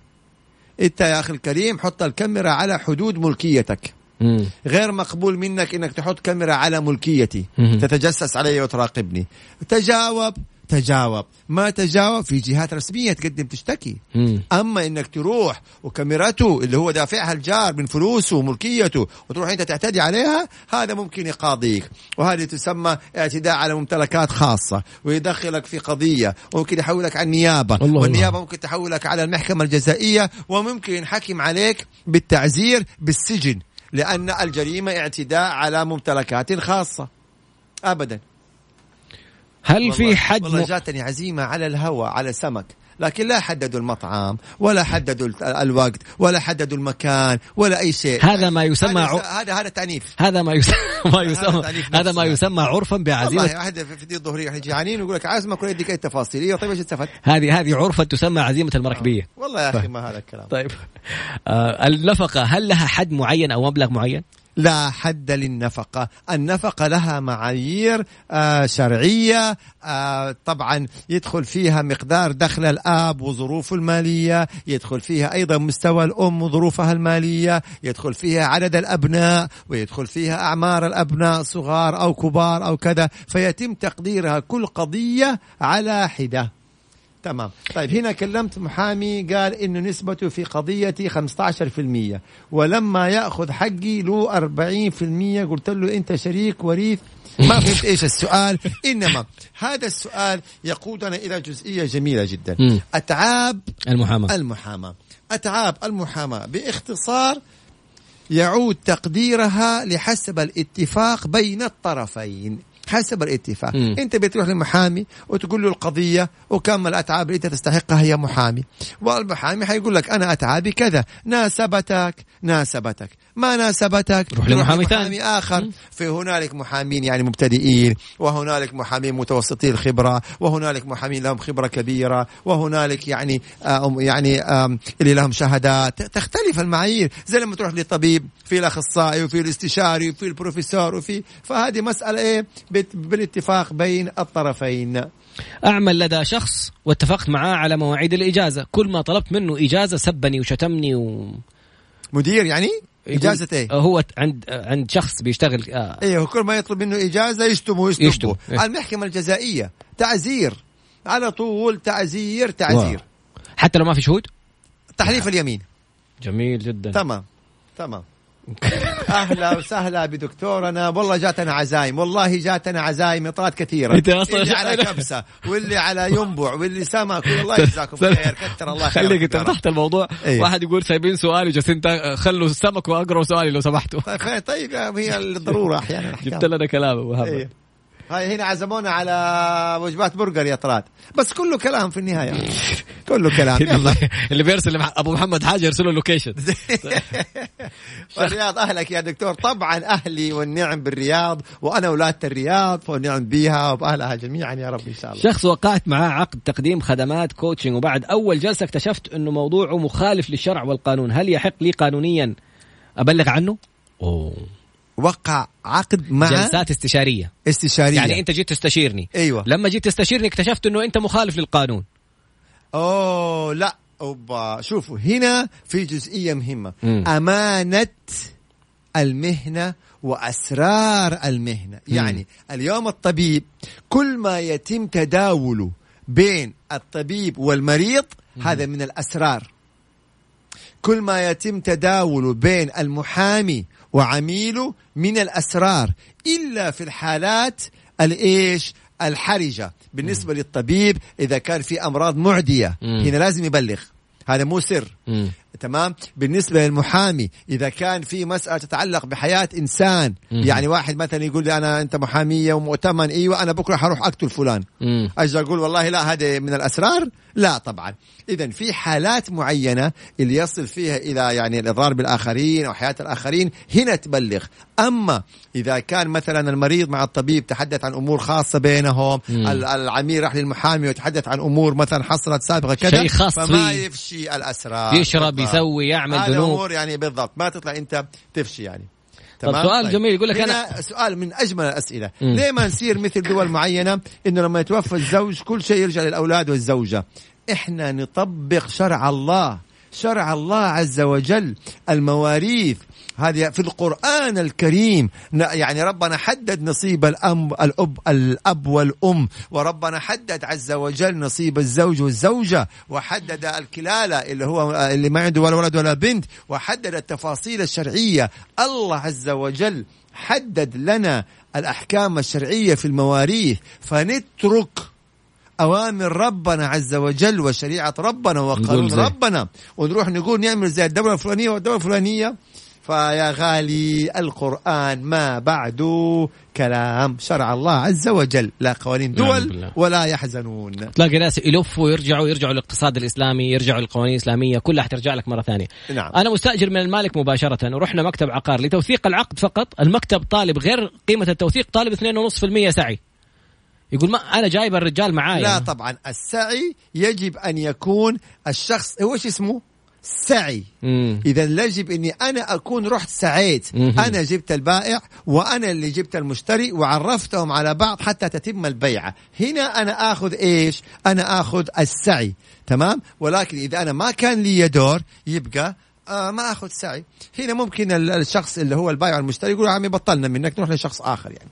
أنت يا أخي الكريم حط الكاميرا على حدود ملكيتك مم. غير مقبول منك إنك تحط كاميرا على ملكيتي مم. تتجسس علي وتراقبني تجاوب تجاوب. ما تجاوب في جهات رسمية تقدم تشتكي مم. أما إنك تروح وكاميرته اللي هو دافعها الجار من فلوسه وملكيته وتروح أنت تعتدي عليها هذا ممكن يقاضيك. وهذه تسمى اعتداء على ممتلكات خاصة ويدخلك في قضية وممكن يحولك على النيابه الله. والنيابة ممكن تحولك على المحكمة الجزائية وممكن ينحكم عليك بالتعزير بالسجن لأن الجريمة اعتداء على ممتلكات خاصة. ابدا. هل في حد والله. جاتني عزيمة على الهواء على سمك لكن لا حددوا المطعم ولا حددوا ال- الوقت ولا حددوا المكان ولا أي شيء هذا ما يسمى هذا. هذا, هذا تعنيف هذا ما (laughs) يسمى ما يسمى هذا ما. يسمى عرفا بعزيمة والله واحد في دي الظهرية إحنا جيعانين ويقول لك عازمك ولا يديك أي تفاصيل أيوه طيب إيش استفدت؟ هذه هذه عرفا تسمى عزيمة المراكبيه والله يا أخي ما هذا الكلام طيب آه النفقة هل لها حد معين أو مبلغ معين؟ لا حد للنفقة. النفقة لها معايير آه شرعية آه طبعا يدخل فيها مقدار دخل الآب وظروفه المالية يدخل فيها أيضا مستوى الأم وظروفها المالية يدخل فيها عدد الأبناء ويدخل فيها أعمار الأبناء صغار أو كبار أو كذا. فيتم تقديرها كل قضية على حدة. تمام. طيب هنا كلمت محامي قال إنه نسبته في قضيتي 15% ولما يأخذ حقي له 40% قلت له أنت شريك وريث. ما فهمت إيش السؤال. إنما هذا السؤال يقودنا إلى جزئية جميلة جدا. مم. أتعاب المحاماة. المحاماة. أتعاب المحاماة باختصار يعود تقديرها لحسب الاتفاق بين الطرفين. حسب الاتفاق. مم. انت بتروح للمحامي وتقول له القضية وكم الأتعاب اللي انت تستحقها يا محامي. والمحامي حيقول لك أنا أتعابي كذا. ناسبتك ناسبتك. ما ناسبتك روح لمحامي ثاني. آخر. مم. في هنالك محامين يعني مبتدئين وهنالك محامين متوسطي الخبرة وهنالك محامين لهم خبرة كبيرة وهنالك يعني آم يعني آم اللي لهم شهادات. تختلف المعايير. زي لما تروح للطبيب في الأخصائي وفي الاستشاري وفي البروفيسور وفي فهذه مسألة إيه؟ بالاتفاق بين الطرفين. أعمل لدى شخص واتفقت معاه على مواعيد الإجازة. كل ما طلبت منه إجازة سبني وشتمني و مدير يعني؟ إجازة إيه؟ هو عند عند شخص بيشتغل آه. إيه كل ما يطلب منه إجازة يشتمه يشتم. ويشتمه إيه. المحكمة الجزائية تعزير على طول تعزير تعزير. واو. حتى لو ما في شهود؟ تحليف اليمين. جميل جدا. تمام تمام. (laughs) أهلا وسهلا بدكتورنا. والله جاتنا عزايم. والله جاتنا عزايم. إطراد كثيرة. أنت أصلاً- اللي على (laughs) كبسة واللي على ينبع واللي سمك. والله يجزاكم خير. كثر الله خير خليك انت فتحت الموضوع. إيه. واحد يقول سايبين سؤالي جالسين خلوا السمك وأقروا سؤالي لو سمحتوا. طيب طيب هي الضرورة أحيانا. جبت لنا كلام أبو إيه. هاي هنا عزمونا على وجبات برجر يا طراد. بس كله كلام في النهاية. كله كلام. (laughs) يلا. اللي بيرسل أبو محمد حاجة يرسل له ال location (laughs) والرياض أهلك يا دكتور. طبعا أهلي والنعم بالرياض وأنا ولادة الرياض والنعم بها وبأهلها جميعا يا رب إن شاء الله. شخص وقعت معاه عقد تقديم خدمات coaching وبعد أول جلسة اكتشفت إنه موضوعه مخالف للشرع والقانون. هل يحق لي قانونيا أبلغ عنه؟ أوه. وقع عقد مع جلسات استشارية. استشارية. يعني انت جيت تستشيرني. أيوه. لما جيت تستشيرني اكتشفت إنه أنت مخالف للقانون. أوه لا أوبا. شوفوا هنا في جزئية مهمة. مم. أمانة المهنة وأسرار المهنة. يعني اليوم الطبيب كل ما يتم تداوله بين الطبيب والمريض هذا من الأسرار. كل ما يتم تداوله بين المحامي وعميله من الأسرار إلا في الحالات الإيش؟ الحرجة. بالنسبة للطبيب إذا كان في أمراض معدية مم. هنا لازم يبلغ. هذا مو سر. مم. تمام بالنسبة للمحامي إذا كان في مسألة تتعلق بحياة إنسان مم. يعني واحد مثلا يقول لي أنا أنت محامية ومؤتمن أيوة أنا بكرة حروح أقتل فلان مم. أجي أقول والله لا هذا من الأسرار لا طبعا إذا في حالات معينة اللي يصل فيها إلى يعني الإضرار بالآخرين أو حياة الآخرين هنا تبلغ أما إذا كان مثلا المريض مع الطبيب تحدث عن أمور خاصة بينهم مم. ال- العميل راح للمحامي ويتحدث عن أمور مثلا حصلت سابقة كذا شيء خاص فما. يفشي الأسرار يشرب. يسوي يعمل هذا ذنوب. أمور يعني بالضبط. ما تطلع أنت تفشي يعني. طب سؤال جميل يقول لك هنا سؤال من أجمل الأسئلة. مم. ليه ما نصير مثل دول معينة؟ إنه لما يتوفى الزوج كل شيء يرجع للأولاد والزوجة. إحنا نطبق شرع الله. شرع الله عز وجل. المواريث هذه في القرآن الكريم يعني ربنا حدد نصيب الأم الأب الأب والأم وربنا حدد عز وجل نصيب الزوج والزوجة وحدد الكلالة اللي هو اللي ما عنده ولا ولد ولا بنت وحدد التفاصيل الشرعية الله عز وجل حدد لنا الأحكام الشرعية في المواريث فنترك أوامر ربنا عز وجل وشريعة ربنا وقانون. ربنا ونروح نقول نعمل زي الدولة الفلانية والدولة الفلانية فيا غالي القرآن ما بعده كلام شرع الله عز وجل. لا قوانين نعم دول. ولا يحزنون. تلاقي ناس يلفوا ويرجعوا يرجعوا للاقتصاد الإسلامي يرجعوا للقوانين الإسلامية كلها حترجع لك مرة ثانية. نعم. أنا مستأجر من المالك مباشرة ورحنا مكتب عقار. لتوثيق العقد فقط المكتب طالب غير قيمة التوثيق طالب 2.5% سعي. يقول ما أنا جايب الرجال معاي لا طبعا السعي يجب أن يكون الشخص هو إيش اسمه؟ سعي. إذا يجب إني أنا أكون رحت سعيت. أنا جبت البائع وأنا اللي جبت المشتري وعرفتهم على بعض حتى تتم البيعة. هنا أنا آخذ إيش؟ أنا آخذ السعي. تمام؟ ولكن إذا أنا ما كان لي دور يبقى آه ما آخذ سعي. هنا ممكن ال- الشخص اللي هو البائع والمشتري يقول عمي بطلنا منك نروح لشخص آخر يعني.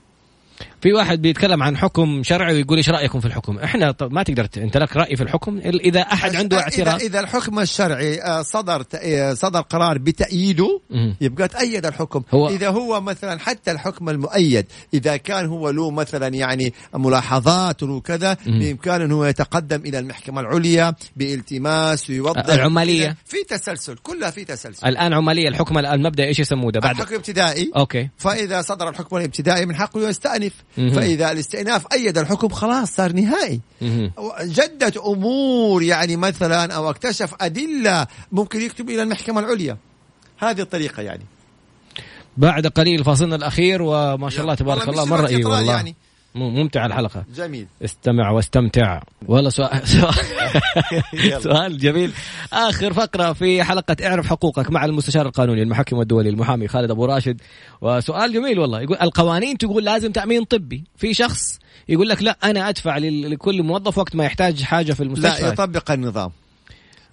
في واحد بيتكلم عن حكم شرعي ويقول إيش رأيكم في الحكم؟ إحنا طب ما تقدر أنت لك رأي في الحكم. ال- إذا أحد عنده إذا, اعتراض إذا الحكم الشرعي آه، صدر آه، صدر قرار بتأييده مم. يبقى تأيد الحكم. هو- إذا هو مثلا حتى الحكم المؤيد إذا كان هو له مثلا يعني ملاحظات وله كذا مم. بإمكانه أنه يتقدم إلى المحكمة العليا بإلتماس ويوضح العمالية. إذا في تسلسل كلها في تسلسل. الآن عملية الحكم المبدا إيش يسموه ده؟ بعد. الحكم ابتدائي أوكي. فإذا صدر الحكم الابتدائي من حقه يستأنف. فإذا الاستئناف أيد الحكم خلاص صار نهائي. جدت أمور يعني مثلا أو اكتشف أدلة ممكن يكتب إلى المحكمة العليا. هذه الطريقة يعني. بعد قليل فاصلنا الأخير وما شاء الله تبارك الله مره وقت اي والله. يعني. م- ممتع الحلقة. جميل. استمع واستمتع. والله سؤال (laughs) سؤال. سؤال جميل. آخر فقرة في حلقة اعرف حقوقك مع المستشار القانوني المحكم الدولي المحامي خالد أبو راشد. وسؤال جميل والله. يقول القوانين تقول لازم تأمين طبي. في شخص يقول لك لا أنا أدفع لكل موظف وقت ما يحتاج حاجة في المستشفى. لا يطبق النظام.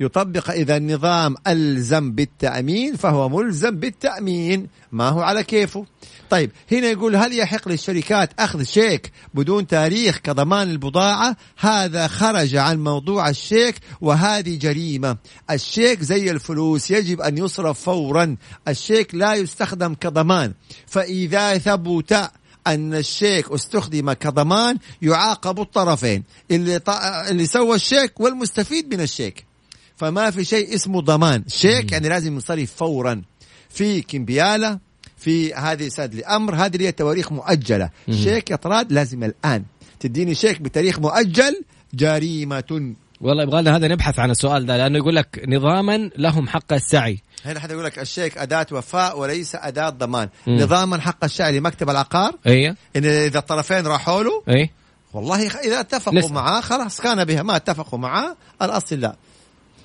يطبق إذا النظام ألزم بالتأمين فهو ملزم بالتأمين. ما هو على كيفه؟ طيب هنا يقول هل يحق للشركات أخذ شيك بدون تاريخ كضمان البضاعة؟ هذا خرج عن موضوع الشيك وهذه جريمة. الشيك زي الفلوس يجب أن يصرف فورا. الشيك لا يستخدم كضمان. فإذا ثبت أن الشيك استخدم كضمان يعاقب الطرفين. اللي. اللي سوى الشيك والمستفيد من الشيك. فما في شيء اسمه ضمان. شيك يعني لازم ينصرف فورا. في كمبيالة في هذه ساد لأمر هذه اللي هي تواريخ مؤجلة. شيك يا طراد لازم الآن. تديني شيك بتاريخ مؤجل جريمة. والله يبغى لنا هذا نبحث عن السؤال ده لأنه يقول لك نظاما لهم حق السعي. هنا حدا يقول لك الشيك أداة وفاء وليس أداة ضمان. مم. نظاما حق الشعر لمكتب العقار؟ إيه. إن إذا الطرفين راحوا له؟ إيه. والله إذا اتفقوا. معاه خلاص كان بها. ما اتفقوا معاه الأصل لا.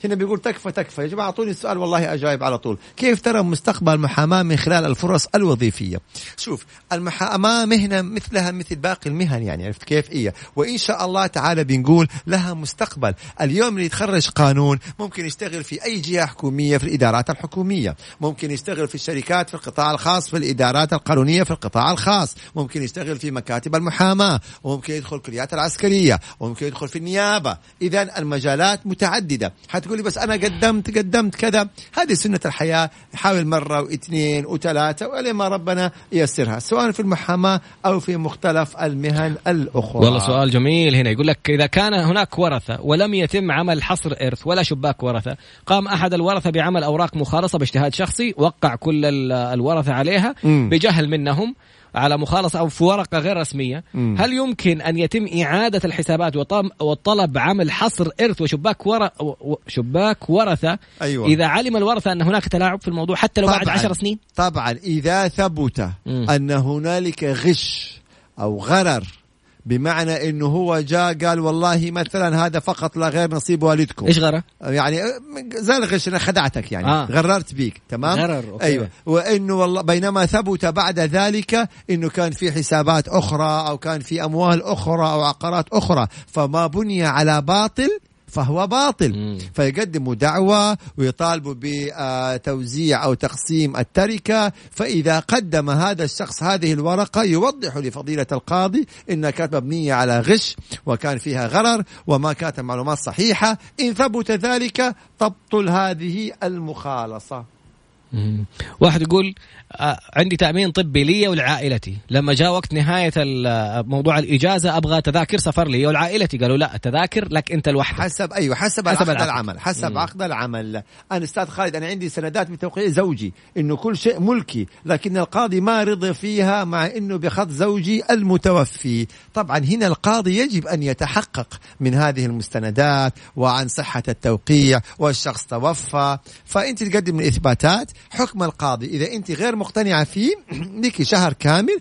هنا بيقول تكفى تكفى. يا جماعة أعطوني السؤال والله أجاوب على طول. كيف ترى مستقبل المحاماه من خلال الفرص الوظيفية؟ شوف المحاماة مهنة مثلها مثل باقي المهن يعني عرفت كيف؟ هي وإن شاء الله تعالى بنقول لها مستقبل. اليوم اللي يتخرج قانون ممكن يشتغل في أي جهة حكومية في الإدارات الحكومية. ممكن يشتغل في الشركات في القطاع الخاص في الإدارات القانونية في القطاع الخاص. ممكن يشتغل في مكاتب المحاماة. وممكن يدخل الكليات العسكرية. وممكن يدخل في النيابة. اذا المجالات متعددة. حتقول تقولي بس أنا قدمت قدمت كذا. هذه سنة الحياة. حاول مرة واثنين وثلاثة ولما ما ربنا ييسرها سواء في المحاماة أو في مختلف المهن الأخرى. والله سؤال جميل. هنا يقول لك إذا كان هناك ورثة ولم يتم عمل حصر إرث ولا شباك ورثة قام أحد الورثة بعمل أوراق مخالصة باجتهاد شخصي وقع كل الورثة عليها بجهل منهم على مخالصة أو في ورقة غير رسمية مم. هل يمكن أن يتم إعادة الحسابات والطلب عمل حصر إرث وشباك ور... شباك ورثة أيوة. إذا علم الورثة أن هناك تلاعب في الموضوع حتى لو بعد عشر سنين طبعا إذا ثبت مم. أن هنالك غش أو غرر بمعنى إنه هو جاء قال والله مثلا هذا فقط لا غير نصيب والدكم إيش غرر؟ يعني زي الغش أنا خدعتك يعني آه. غررت بيك تمام؟ غرر أوكي. أيوه وإنه والله بينما ثبت بعد ذلك إنه كان في حسابات أخرى أو كان في أموال أخرى أو عقارات أخرى فما بني على باطل فهو باطل. مم. فيقدموا دعوة ويطالبوا بتوزيع أو تقسيم التركة. فإذا قدم هذا الشخص هذه الورقة يوضح لفضيلة القاضي إنها كانت مبنية على غش وكان فيها غرر وما كانت معلومات صحيحة. إن ثبت ذلك تبطل هذه المخالصة. واحد يقول آه، عندي تأمين طبي لي ولعائلتي. لما جاء وقت نهاية موضوع الإجازة أبغى تذاكر سفر لي ولعائلتي. قالوا لا تذاكر لك أنت لوحدك. حسب أيوه حسب, حسب عقد العمل حسب عقد العمل. أنا أستاذ خالد أنا عندي سندات بتوقيع زوجي إنه كل شيء ملكي لكن القاضي ما رضي فيها مع إنه بخط زوجي المتوفي. طبعا هنا القاضي يجب أن يتحقق من هذه المستندات وعن صحة التوقيع والشخص توفى. فانت تقدم الاثباتات حكم القاضي. إذا أنت غير مقتنعة فيه (clears throat) لك شهر كامل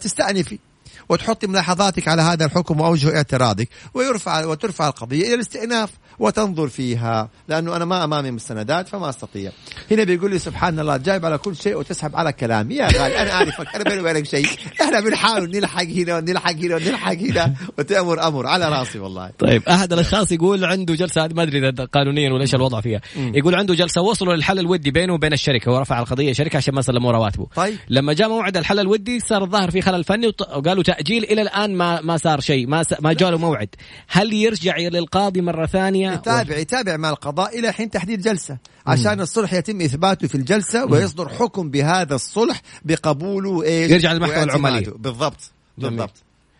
تستأنفي وتحطي ملاحظاتك على هذا الحكم وأوجه اعتراضك. ويرفع وترفع القضية إلى الاستئناف. وتنظر فيها لأنه أنا ما أمامي مستندات فما أستطيع. هنا بيقول لي سبحان الله جايب على كل شيء وتسحب على كلامي يا غالي أنا أعرفك أنا بيني وبينك شيء. إحنا بنحاول نلحق هنا ونلحق هنا ونلحق هنا وتأمر أمر على راسي والله. طيب أحد الأشخاص يقول عنده جلسة ما أدري إذا قانونيا ولا إيش الوضع فيها. يقول عنده جلسة وصلوا للحل الودي بينه وبين الشركة ورفع القضية الشركة عشان ما سلموا رواتبه. طيب. لما جاء موعد الحل الودي صار الظاهر في خلل فني وقالوا تأجيل إلى الآن ما ما صار شيء ما. ما جاء له موعد. هل يرجع للقاضي مرة يتابع يتابع مع القضاء إلى حين تحديد جلسة. عشان الصلح يتم إثباته في الجلسة ويصدر حكم بهذا الصلح بقبوله إيش؟ يرجع للمحكمة العماليه بالضبط. بالضبط.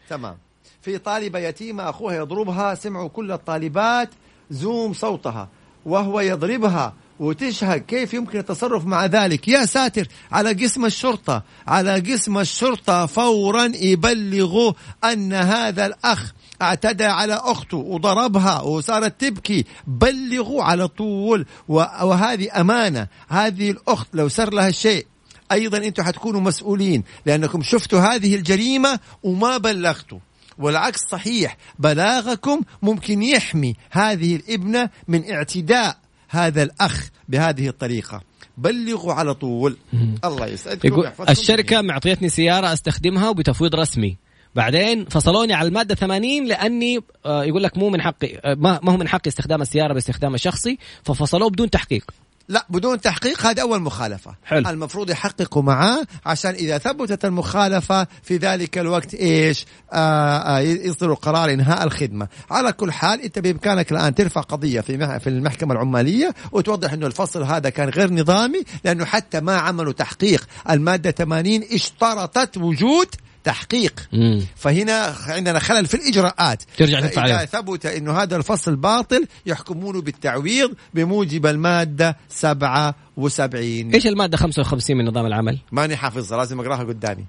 تمام. في طالبه يتيمه اخوها يضربها سمعوا كل الطالبات زوم صوتها. وهو يضربها وتشهد كيف يمكن التصرف مع ذلك. يا ساتر على قسم الشرطة على قسم الشرطة فورا يبلغوا أن هذا الأخ اعتدى على أخته وضربها وصارت تبكي بلغوا على طول. وهذه أمانة. هذه الأخت لو صار لها شيء أيضا أنتم حتكونوا مسؤولين لأنكم شفتوا هذه الجريمة وما بلغتوا. والعكس صحيح بلاغكم ممكن يحمي هذه الابنة من اعتداء هذا الأخ بهذه الطريقة. بلغوا على طول. الله يسعدكم يقول الشركة معطيتني سيارة أستخدمها وبتفويض رسمي. بعدين فصلوني على المادة 80 لأني آه، يقول لك مو من حقي آه، ما هو من حقي استخدام السيارة باستخدام الشخصي ففصلوه بدون تحقيق. لا بدون تحقيق هذه أول مخالفة. حلو. المفروض يحققوا معاه عشان إذا ثبتت المخالفة في ذلك الوقت إيش؟ آه آه يصدروا قرار إنهاء الخدمة. على كل حال أنت بإمكانك الآن ترفع قضية في في المحكمة العمالية وتوضح إنه الفصل هذا كان غير نظامي لأنه حتى ما عملوا تحقيق المادة 80 اشترطت وجود تحقيق. مم. فهنا عندنا خلل في الإجراءات. ترجع تدفع اذا ثبت إنه هذا الفصل باطل يحكمونه بالتعويض بموجب المادة 77 إيش المادة 55 من نظام العمل؟ ماني حافظها لازم أقراها قدامي.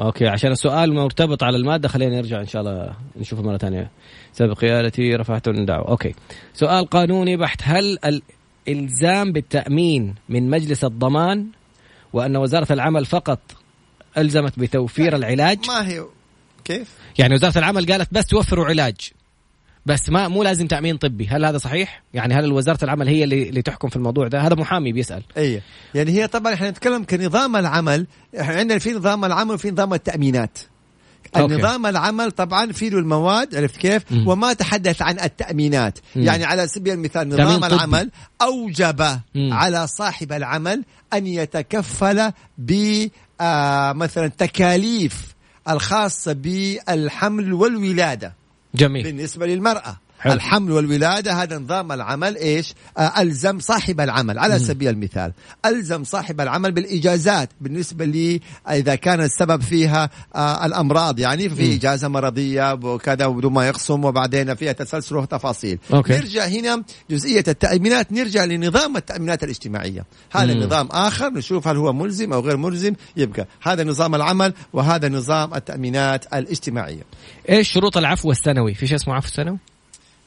أوكي عشان السؤال مرتبط على المادة خلينا نرجع إن شاء الله نشوفه مرة ثانية. سبب قيادتي رفعت دعوه أوكي. سؤال قانوني بحت هل الإلزام بالتأمين من مجلس الضمان وأن وزارة العمل فقط ألزمت بتوفير العلاج. ما هي كيف؟ يعني وزارة العمل قالت بس توفروا علاج. بس ما مو لازم تأمين طبي. هل هذا صحيح؟ يعني هل وزارة العمل هي اللي, اللي تحكم في الموضوع ده؟ هذا محامي بيسأل. أي. يعني هي طبعا إحنا نتكلم كنظام العمل إحنا عندنا في نظام العمل وفي نظام التأمينات. أوكي. النظام العمل طبعا في له المواد عرفت كيف؟ م. وما تحدث عن التأمينات. م. يعني على سبيل المثال نظام العمل أوجب م. على صاحب العمل أن يتكفل ب آه مثلا تكاليف الخاصة بالحمل والولادة جميل. بالنسبة للمرأة. حلو. الحمل والولادة هذا نظام العمل إيش؟ آه ألزم صاحب العمل. على سبيل المثال ألزم صاحب العمل بالإجازات. بالنسبة لي إذا كان السبب فيها آه الأمراض يعني في إجازة مرضية وكذا بدون ما يقسم وبعدين فيها تسلسل وتفاصيل. أوكي. نرجع هنا جزئية التأمينات. نرجع لنظام التأمينات الاجتماعية. هذا. نظام آخر نشوف هل هو ملزم أو غير ملزم. يبقى هذا نظام العمل وهذا نظام التأمينات الاجتماعية. إيش شروط العفو السنوي؟ في شيء اسمه عفو سنوي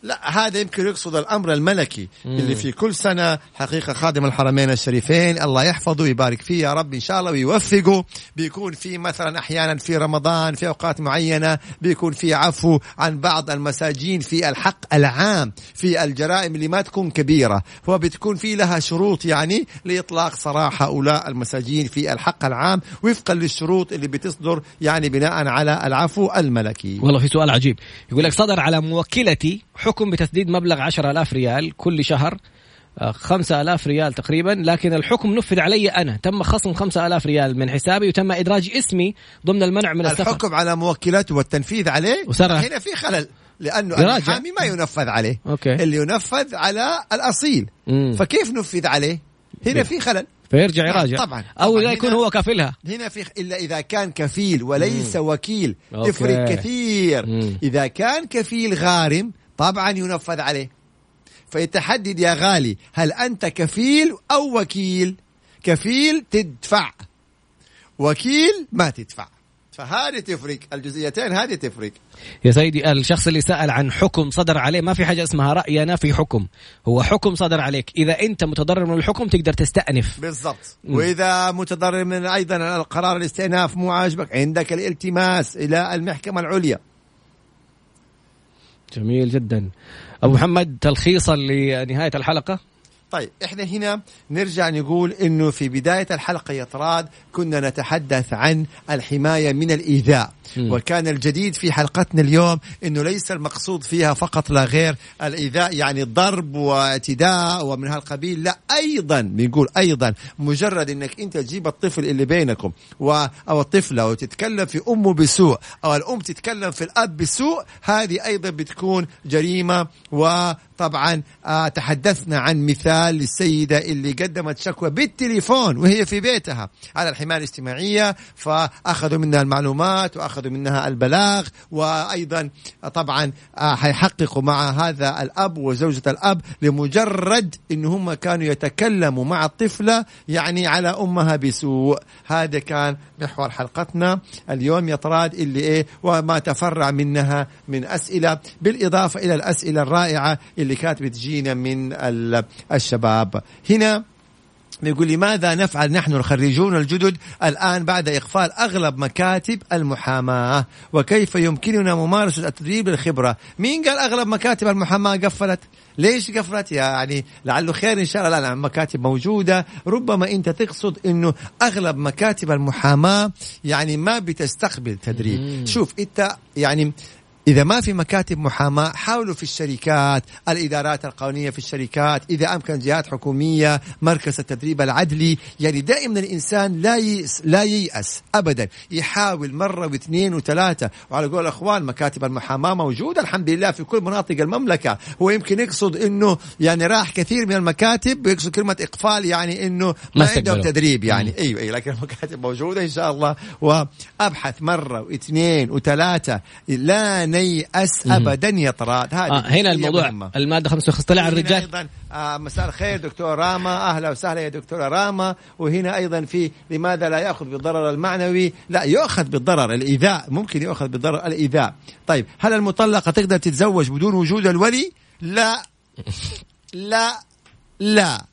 لا هذا يمكن يقصد الأمر الملكي مم. اللي في كل سنة حقيقة خادم الحرمين الشريفين الله يحفظه ويبارك فيه يا رب إن شاء الله ويوفقه. بيكون في مثلا أحيانا في رمضان في أوقات معينة بيكون في عفو عن بعض المساجين في الحق العام في الجرائم اللي ما تكون كبيرة. فبتكون في لها شروط يعني لإطلاق سراح هؤلاء المساجين في الحق العام وفقا للشروط اللي بتصدر يعني بناء على العفو الملكي. والله في سؤال عجيب. يقول لك صدر على موكلتي بتسديد مبلغ 10000 ريال كل شهر 5000 آه، ريال تقريبا لكن الحكم نفذ علي أنا. تم خصم 5000 ريال من حسابي وتم إدراج اسمي ضمن المنع من السفر. الحكم على موكلته والتنفيذ عليه وصار هنا في خلل لأنه المحامي ما ينفذ عليه. أوكي. اللي ينفذ على الأصيل. مم. فكيف نفذ عليه؟ هنا في خلل. فيرجع يراجع. طبعا. أو لا يكون هو كفيلها. هنا في إلا إذا كان كفيل وليس مم. وكيل. أوكي. تفرق كثير. مم. إذا كان كفيل غارم طبعا ينفذ عليه. فيتحدد يا غالي هل أنت كفيل أو وكيل؟ كفيل تدفع وكيل ما تدفع. فهذه تفرق الجزئيتين هذه تفرق. يا سيدي الشخص اللي سأل عن حكم صدر عليه ما في حاجة اسمها رأي أنا في حكم. هو حكم صدر عليك. إذا أنت متضرر من الحكم تقدر تستأنف. بالضبط. وإذا متضرر من أيضا القرار الاستئناف مو عاجبك عندك الالتماس إلى المحكمة العليا. جميل جدا. أبو محمد تلخيصا لنهاية الحلقة؟ طيب إحنا هنا نرجع نقول إنه في بداية الحلقة يا طراد كنا نتحدث عن الحماية من الإيذاء. وكان الجديد في حلقتنا اليوم إنه ليس المقصود فيها فقط لا غير الإيذاء يعني ضرب واعتداء ومن هالقبيل لا أيضا بنقول أيضا مجرد إنك أنت تجيب الطفل اللي بينكم و أو الطفلة وتتكلم في أمه بسوء أو الأم تتكلم في الأب بسوء هذه أيضا بتكون جريمة. و طبعا آه تحدثنا عن مثال للسيدة اللي قدمت شكوى بالتليفون وهي في بيتها على الحماية الاجتماعية فأخذوا منها المعلومات وأخذوا منها البلاغ وأيضا طبعا آه حيحققوا مع هذا الأب وزوجة الأب لمجرد إن هم كانوا يتكلموا مع الطفلة يعني على أمها بسوء. هذا كان محور حلقتنا. اليوم يا طراد اللي إيه وما تفرع منها من أسئلة بالإضافة إلى الأسئلة الرائعة اللي كانت بتجينا من الشباب. هنا يقول لماذا نفعل نحن الخريجون الجدد الآن بعد إقفال أغلب مكاتب المحاماة؟ وكيف يمكننا ممارسة التدريب للخبرة؟ مين قال أغلب مكاتب المحاماة قفلت؟ ليش قفلت؟ يعني لعله خير إن شاء الله. الآن مكاتب موجودة. ربما أنت تقصد أنه أغلب مكاتب المحاماة يعني ما بتستقبل تدريب. شوف أنت يعني إذا ما في مكاتب محاماة حاولوا في الشركات الإدارات القانونية في الشركات إذا أمكن جهات حكومية مركز التدريب العدلي يعني دائما الإنسان لا ييأس لا ييأس أبدا يحاول مرة واثنين وثلاثة. وعلى قول الأخوان مكاتب المحاماة موجودة الحمد لله في كل مناطق المملكة. هو يمكن يقصد أنه يعني راح كثير من المكاتب ويقصد كلمة إقفال يعني أنه ما عندهم تدريب يعني. أيوة, أيوة لكن المكاتب موجودة إن شاء الله. وأبحث مرة واثنين وثلاثة. لا نيأس ابدا يا طراد هذه آه هنا الموضوع مهمة. المادة 55 طلع الرجال. أيضا آه مساء الخير دكتور راما. أهلا وسهلا يا دكتورة راما. وهنا أيضا في لماذا لا يأخذ بالضرر المعنوي؟ لا يؤخذ بالضرر الإيذاء. ممكن يؤخذ بالضرر الإيذاء. طيب هل المطلقة تقدر تتزوج بدون وجود الولي؟ لا. لا. لا.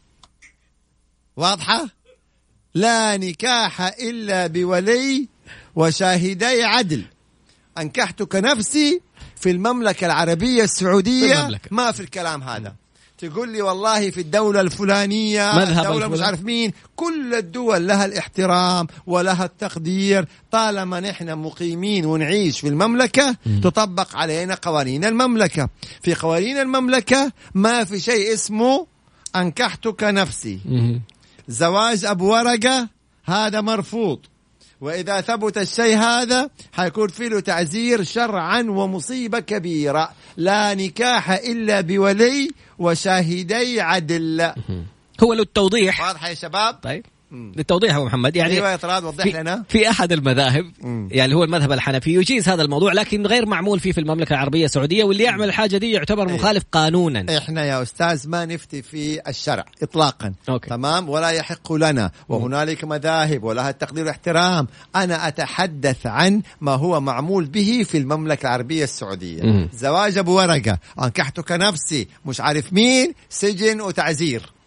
واضحة؟ لا نكاح إلا بولي وشاهدي عدل. أنكحتك نفسي في المملكة العربية السعودية. في المملكة. ما في الكلام هذا. تقول لي والله في الدولة الفلانية مذهب الدولة مش عارف مين كل الدول لها الاحترام ولها التقدير. طالما نحن مقيمين ونعيش في المملكة م. تطبق علينا قوانين المملكة. في قوانين المملكة ما في شيء اسمه أنكحتك نفسي م. زواج أبو ورقة هذا مرفوض. وإذا ثبت الشيء هذا حيكون في له تعزير شرعا ومصيبة كبيرة. لا نكاح إلا بولي وشاهدي عدل. هو للتوضيح واضح يا شباب؟ طيب. للتوضيح أبو محمد. يعني أيوه يا طراد وضح في, لنا. في أحد المذاهب مم. يعني هو المذهب الحنفي يجيز هذا الموضوع لكن غير معمول فيه في المملكة العربية السعودية واللي يعمل الحاجة دي يعتبر أيوة. مخالف قانونا. إحنا يا أستاذ ما نفتي في الشرع اطلاقا. أوكي. تمام؟ ولا يحق لنا. وهنالك مذاهب ولها التقدير والاحترام أنا أتحدث عن ما هو معمول به في المملكة العربية السعودية. مم. زواج أبو ورقة. أنكحتك نفسي. مش عارف مين. سجن وتعزير.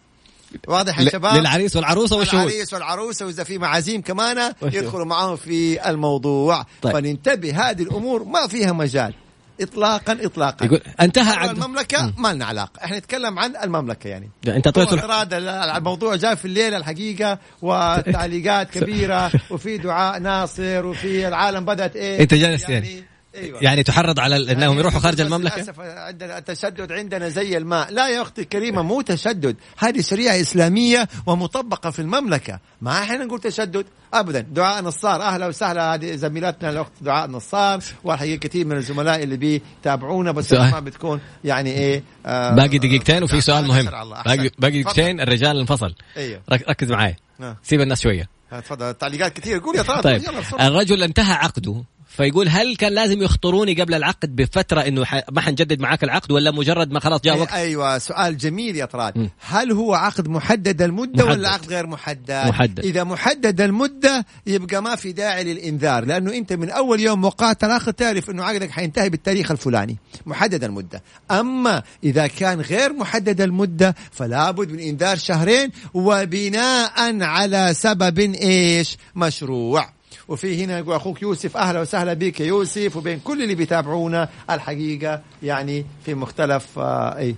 واضح يا شباب؟ للعريس والعروسة والشهود العريس والعروسة وإذا في معازيم كمان؟ يدخلوا معاهم في الموضوع. طيب. فننتبه هذه الأمور ما فيها مجال. اطلاقا اطلاقا. يقول انتهى عن عقد المملكة ما لنا علاقة. إحنا نتكلم عن المملكة يعني. أنت هو طلعت الح- اعتراض ال- الموضوع جاء في الليلة الحقيقة والتعليقات (laughs) كبيرة وفي دعاء ناصر وفي العالم بدأت إيه؟ أنت جالس يعني أيوه. يعني تحرض على إنهم يروحوا خارج المملكة؟ للأسف عندنا التشدد عندنا زي الماء. لا يا أختي الكريمه مو تشدد. هذه شريعه إسلامية ومطبقة في المملكة. ما إحنا نقول تشدد ابدا. دعاء نصار. أهلا وسهلا. هذه زميلتنا الأخت دعاء نصار. والحقيقة كثير من الزملاء اللي بيتابعونا بس. ما بتكون يعني إيه آه باقي دقيقتين وفي سؤال مهم. باقي. باقي. دقيقتين الرجال انفصل. أيوه. رك- ركز معايا آه. سيب الناس شوية. تفضل. التعليقات كثير قول يا طارق. طيب. الرجل انتهى عقده. فيقول هل كان لازم يخطروني قبل العقد بفترة إنه. ما حنجدد معاك العقد ولا مجرد ما خلاص جاء إيه، وقت أيوه سؤال جميل يا طراد. هل هو عقد محدد المدة محدد. ولا عقد غير محدد محدد. إذا محدد المدة يبقى ما في داعي للإنذار لأنه أنت من أول يوم وقعت العقد تعرف إنه عقدك حينتهي بالتاريخ الفلاني محدد المدة أما إذا كان غير محدد المدة فلا بد من إنذار شهرين وبناء على سبب إيش مشروع وفي هنا يقول أخوك يوسف أهلا وسهلا بك يا يوسف وبين كل اللي بيتابعونا الحقيقة يعني في مختلف آه أي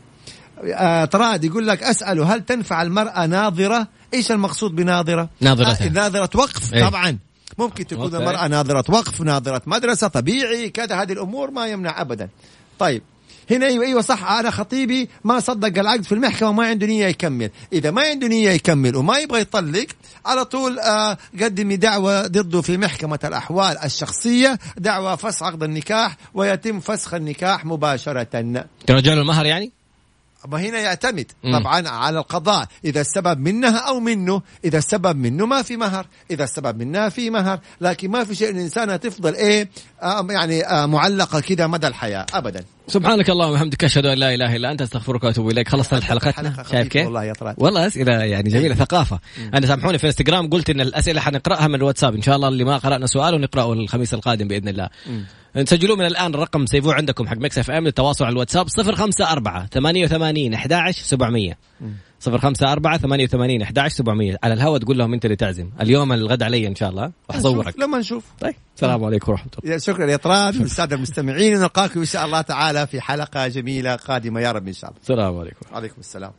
آه طراد يقول لك اساله هل تنفع المرأة ناظرة؟ إيش المقصود بناظرة؟ ناظرة. آه ناظرة وقف إيه. طبعا ممكن تكون أوكي. المرأة ناظرة وقف ناظرة مدرسة طبيعي كذا هذه الأمور ما يمنع ابدا طيب هنا أيوه أيوه صح. أنا خطيبي ما صدق العقد في المحكمة وما عنده نية يكمل، إذا ما عنده نية يكمل وما يبغى يطلق على طول آه قدمي دعوة ضده في محكمة الأحوال الشخصية، دعوة فسخ عقد النكاح ويتم فسخ النكاح مباشرة. رجال المهر يعني؟ ما هنا يعتمد. طبعا على القضاء. إذا السبب منها أو منه إذا السبب منه ما في مهر. إذا السبب منها في مهر. لكن ما في شيء الانسانه تفضل إيه آه يعني آه معلقة كده مدى الحياة. ابدا. سبحانك اللهم وبحمدك أشهد أن لا إله إلا أنت أستغفرك وأتوب إليك. خلصت حلقتنا. شايف كيف؟ والله يا والله اسئله يعني جميلة ثقافة. أنا سامحوني في الانستغرام قلت إن الأسئلة حنقرأها من الواتساب. إن شاء الله اللي ما قرأنا سؤال ونقرأه الخميس القادم بإذن الله. نسجلوا من الآن الرقم سيفوه عندكم حق Mix FM للتواصل على الواتساب 054 88 11 700 054 88 11 700 على الهواء تقول لهم أنت اللي تعزم. اليوم الغد علي إن شاء الله. وحصورك لما نشوف. طيب. السلام عليكم ورحمة الله. شكرا يا طراد (laughs) والساده المستمعين ونلقاكم إن شاء الله تعالى في حلقة جميلة قادمة. يا رب إن شاء الله. السلام عليكم. عليكم السلام.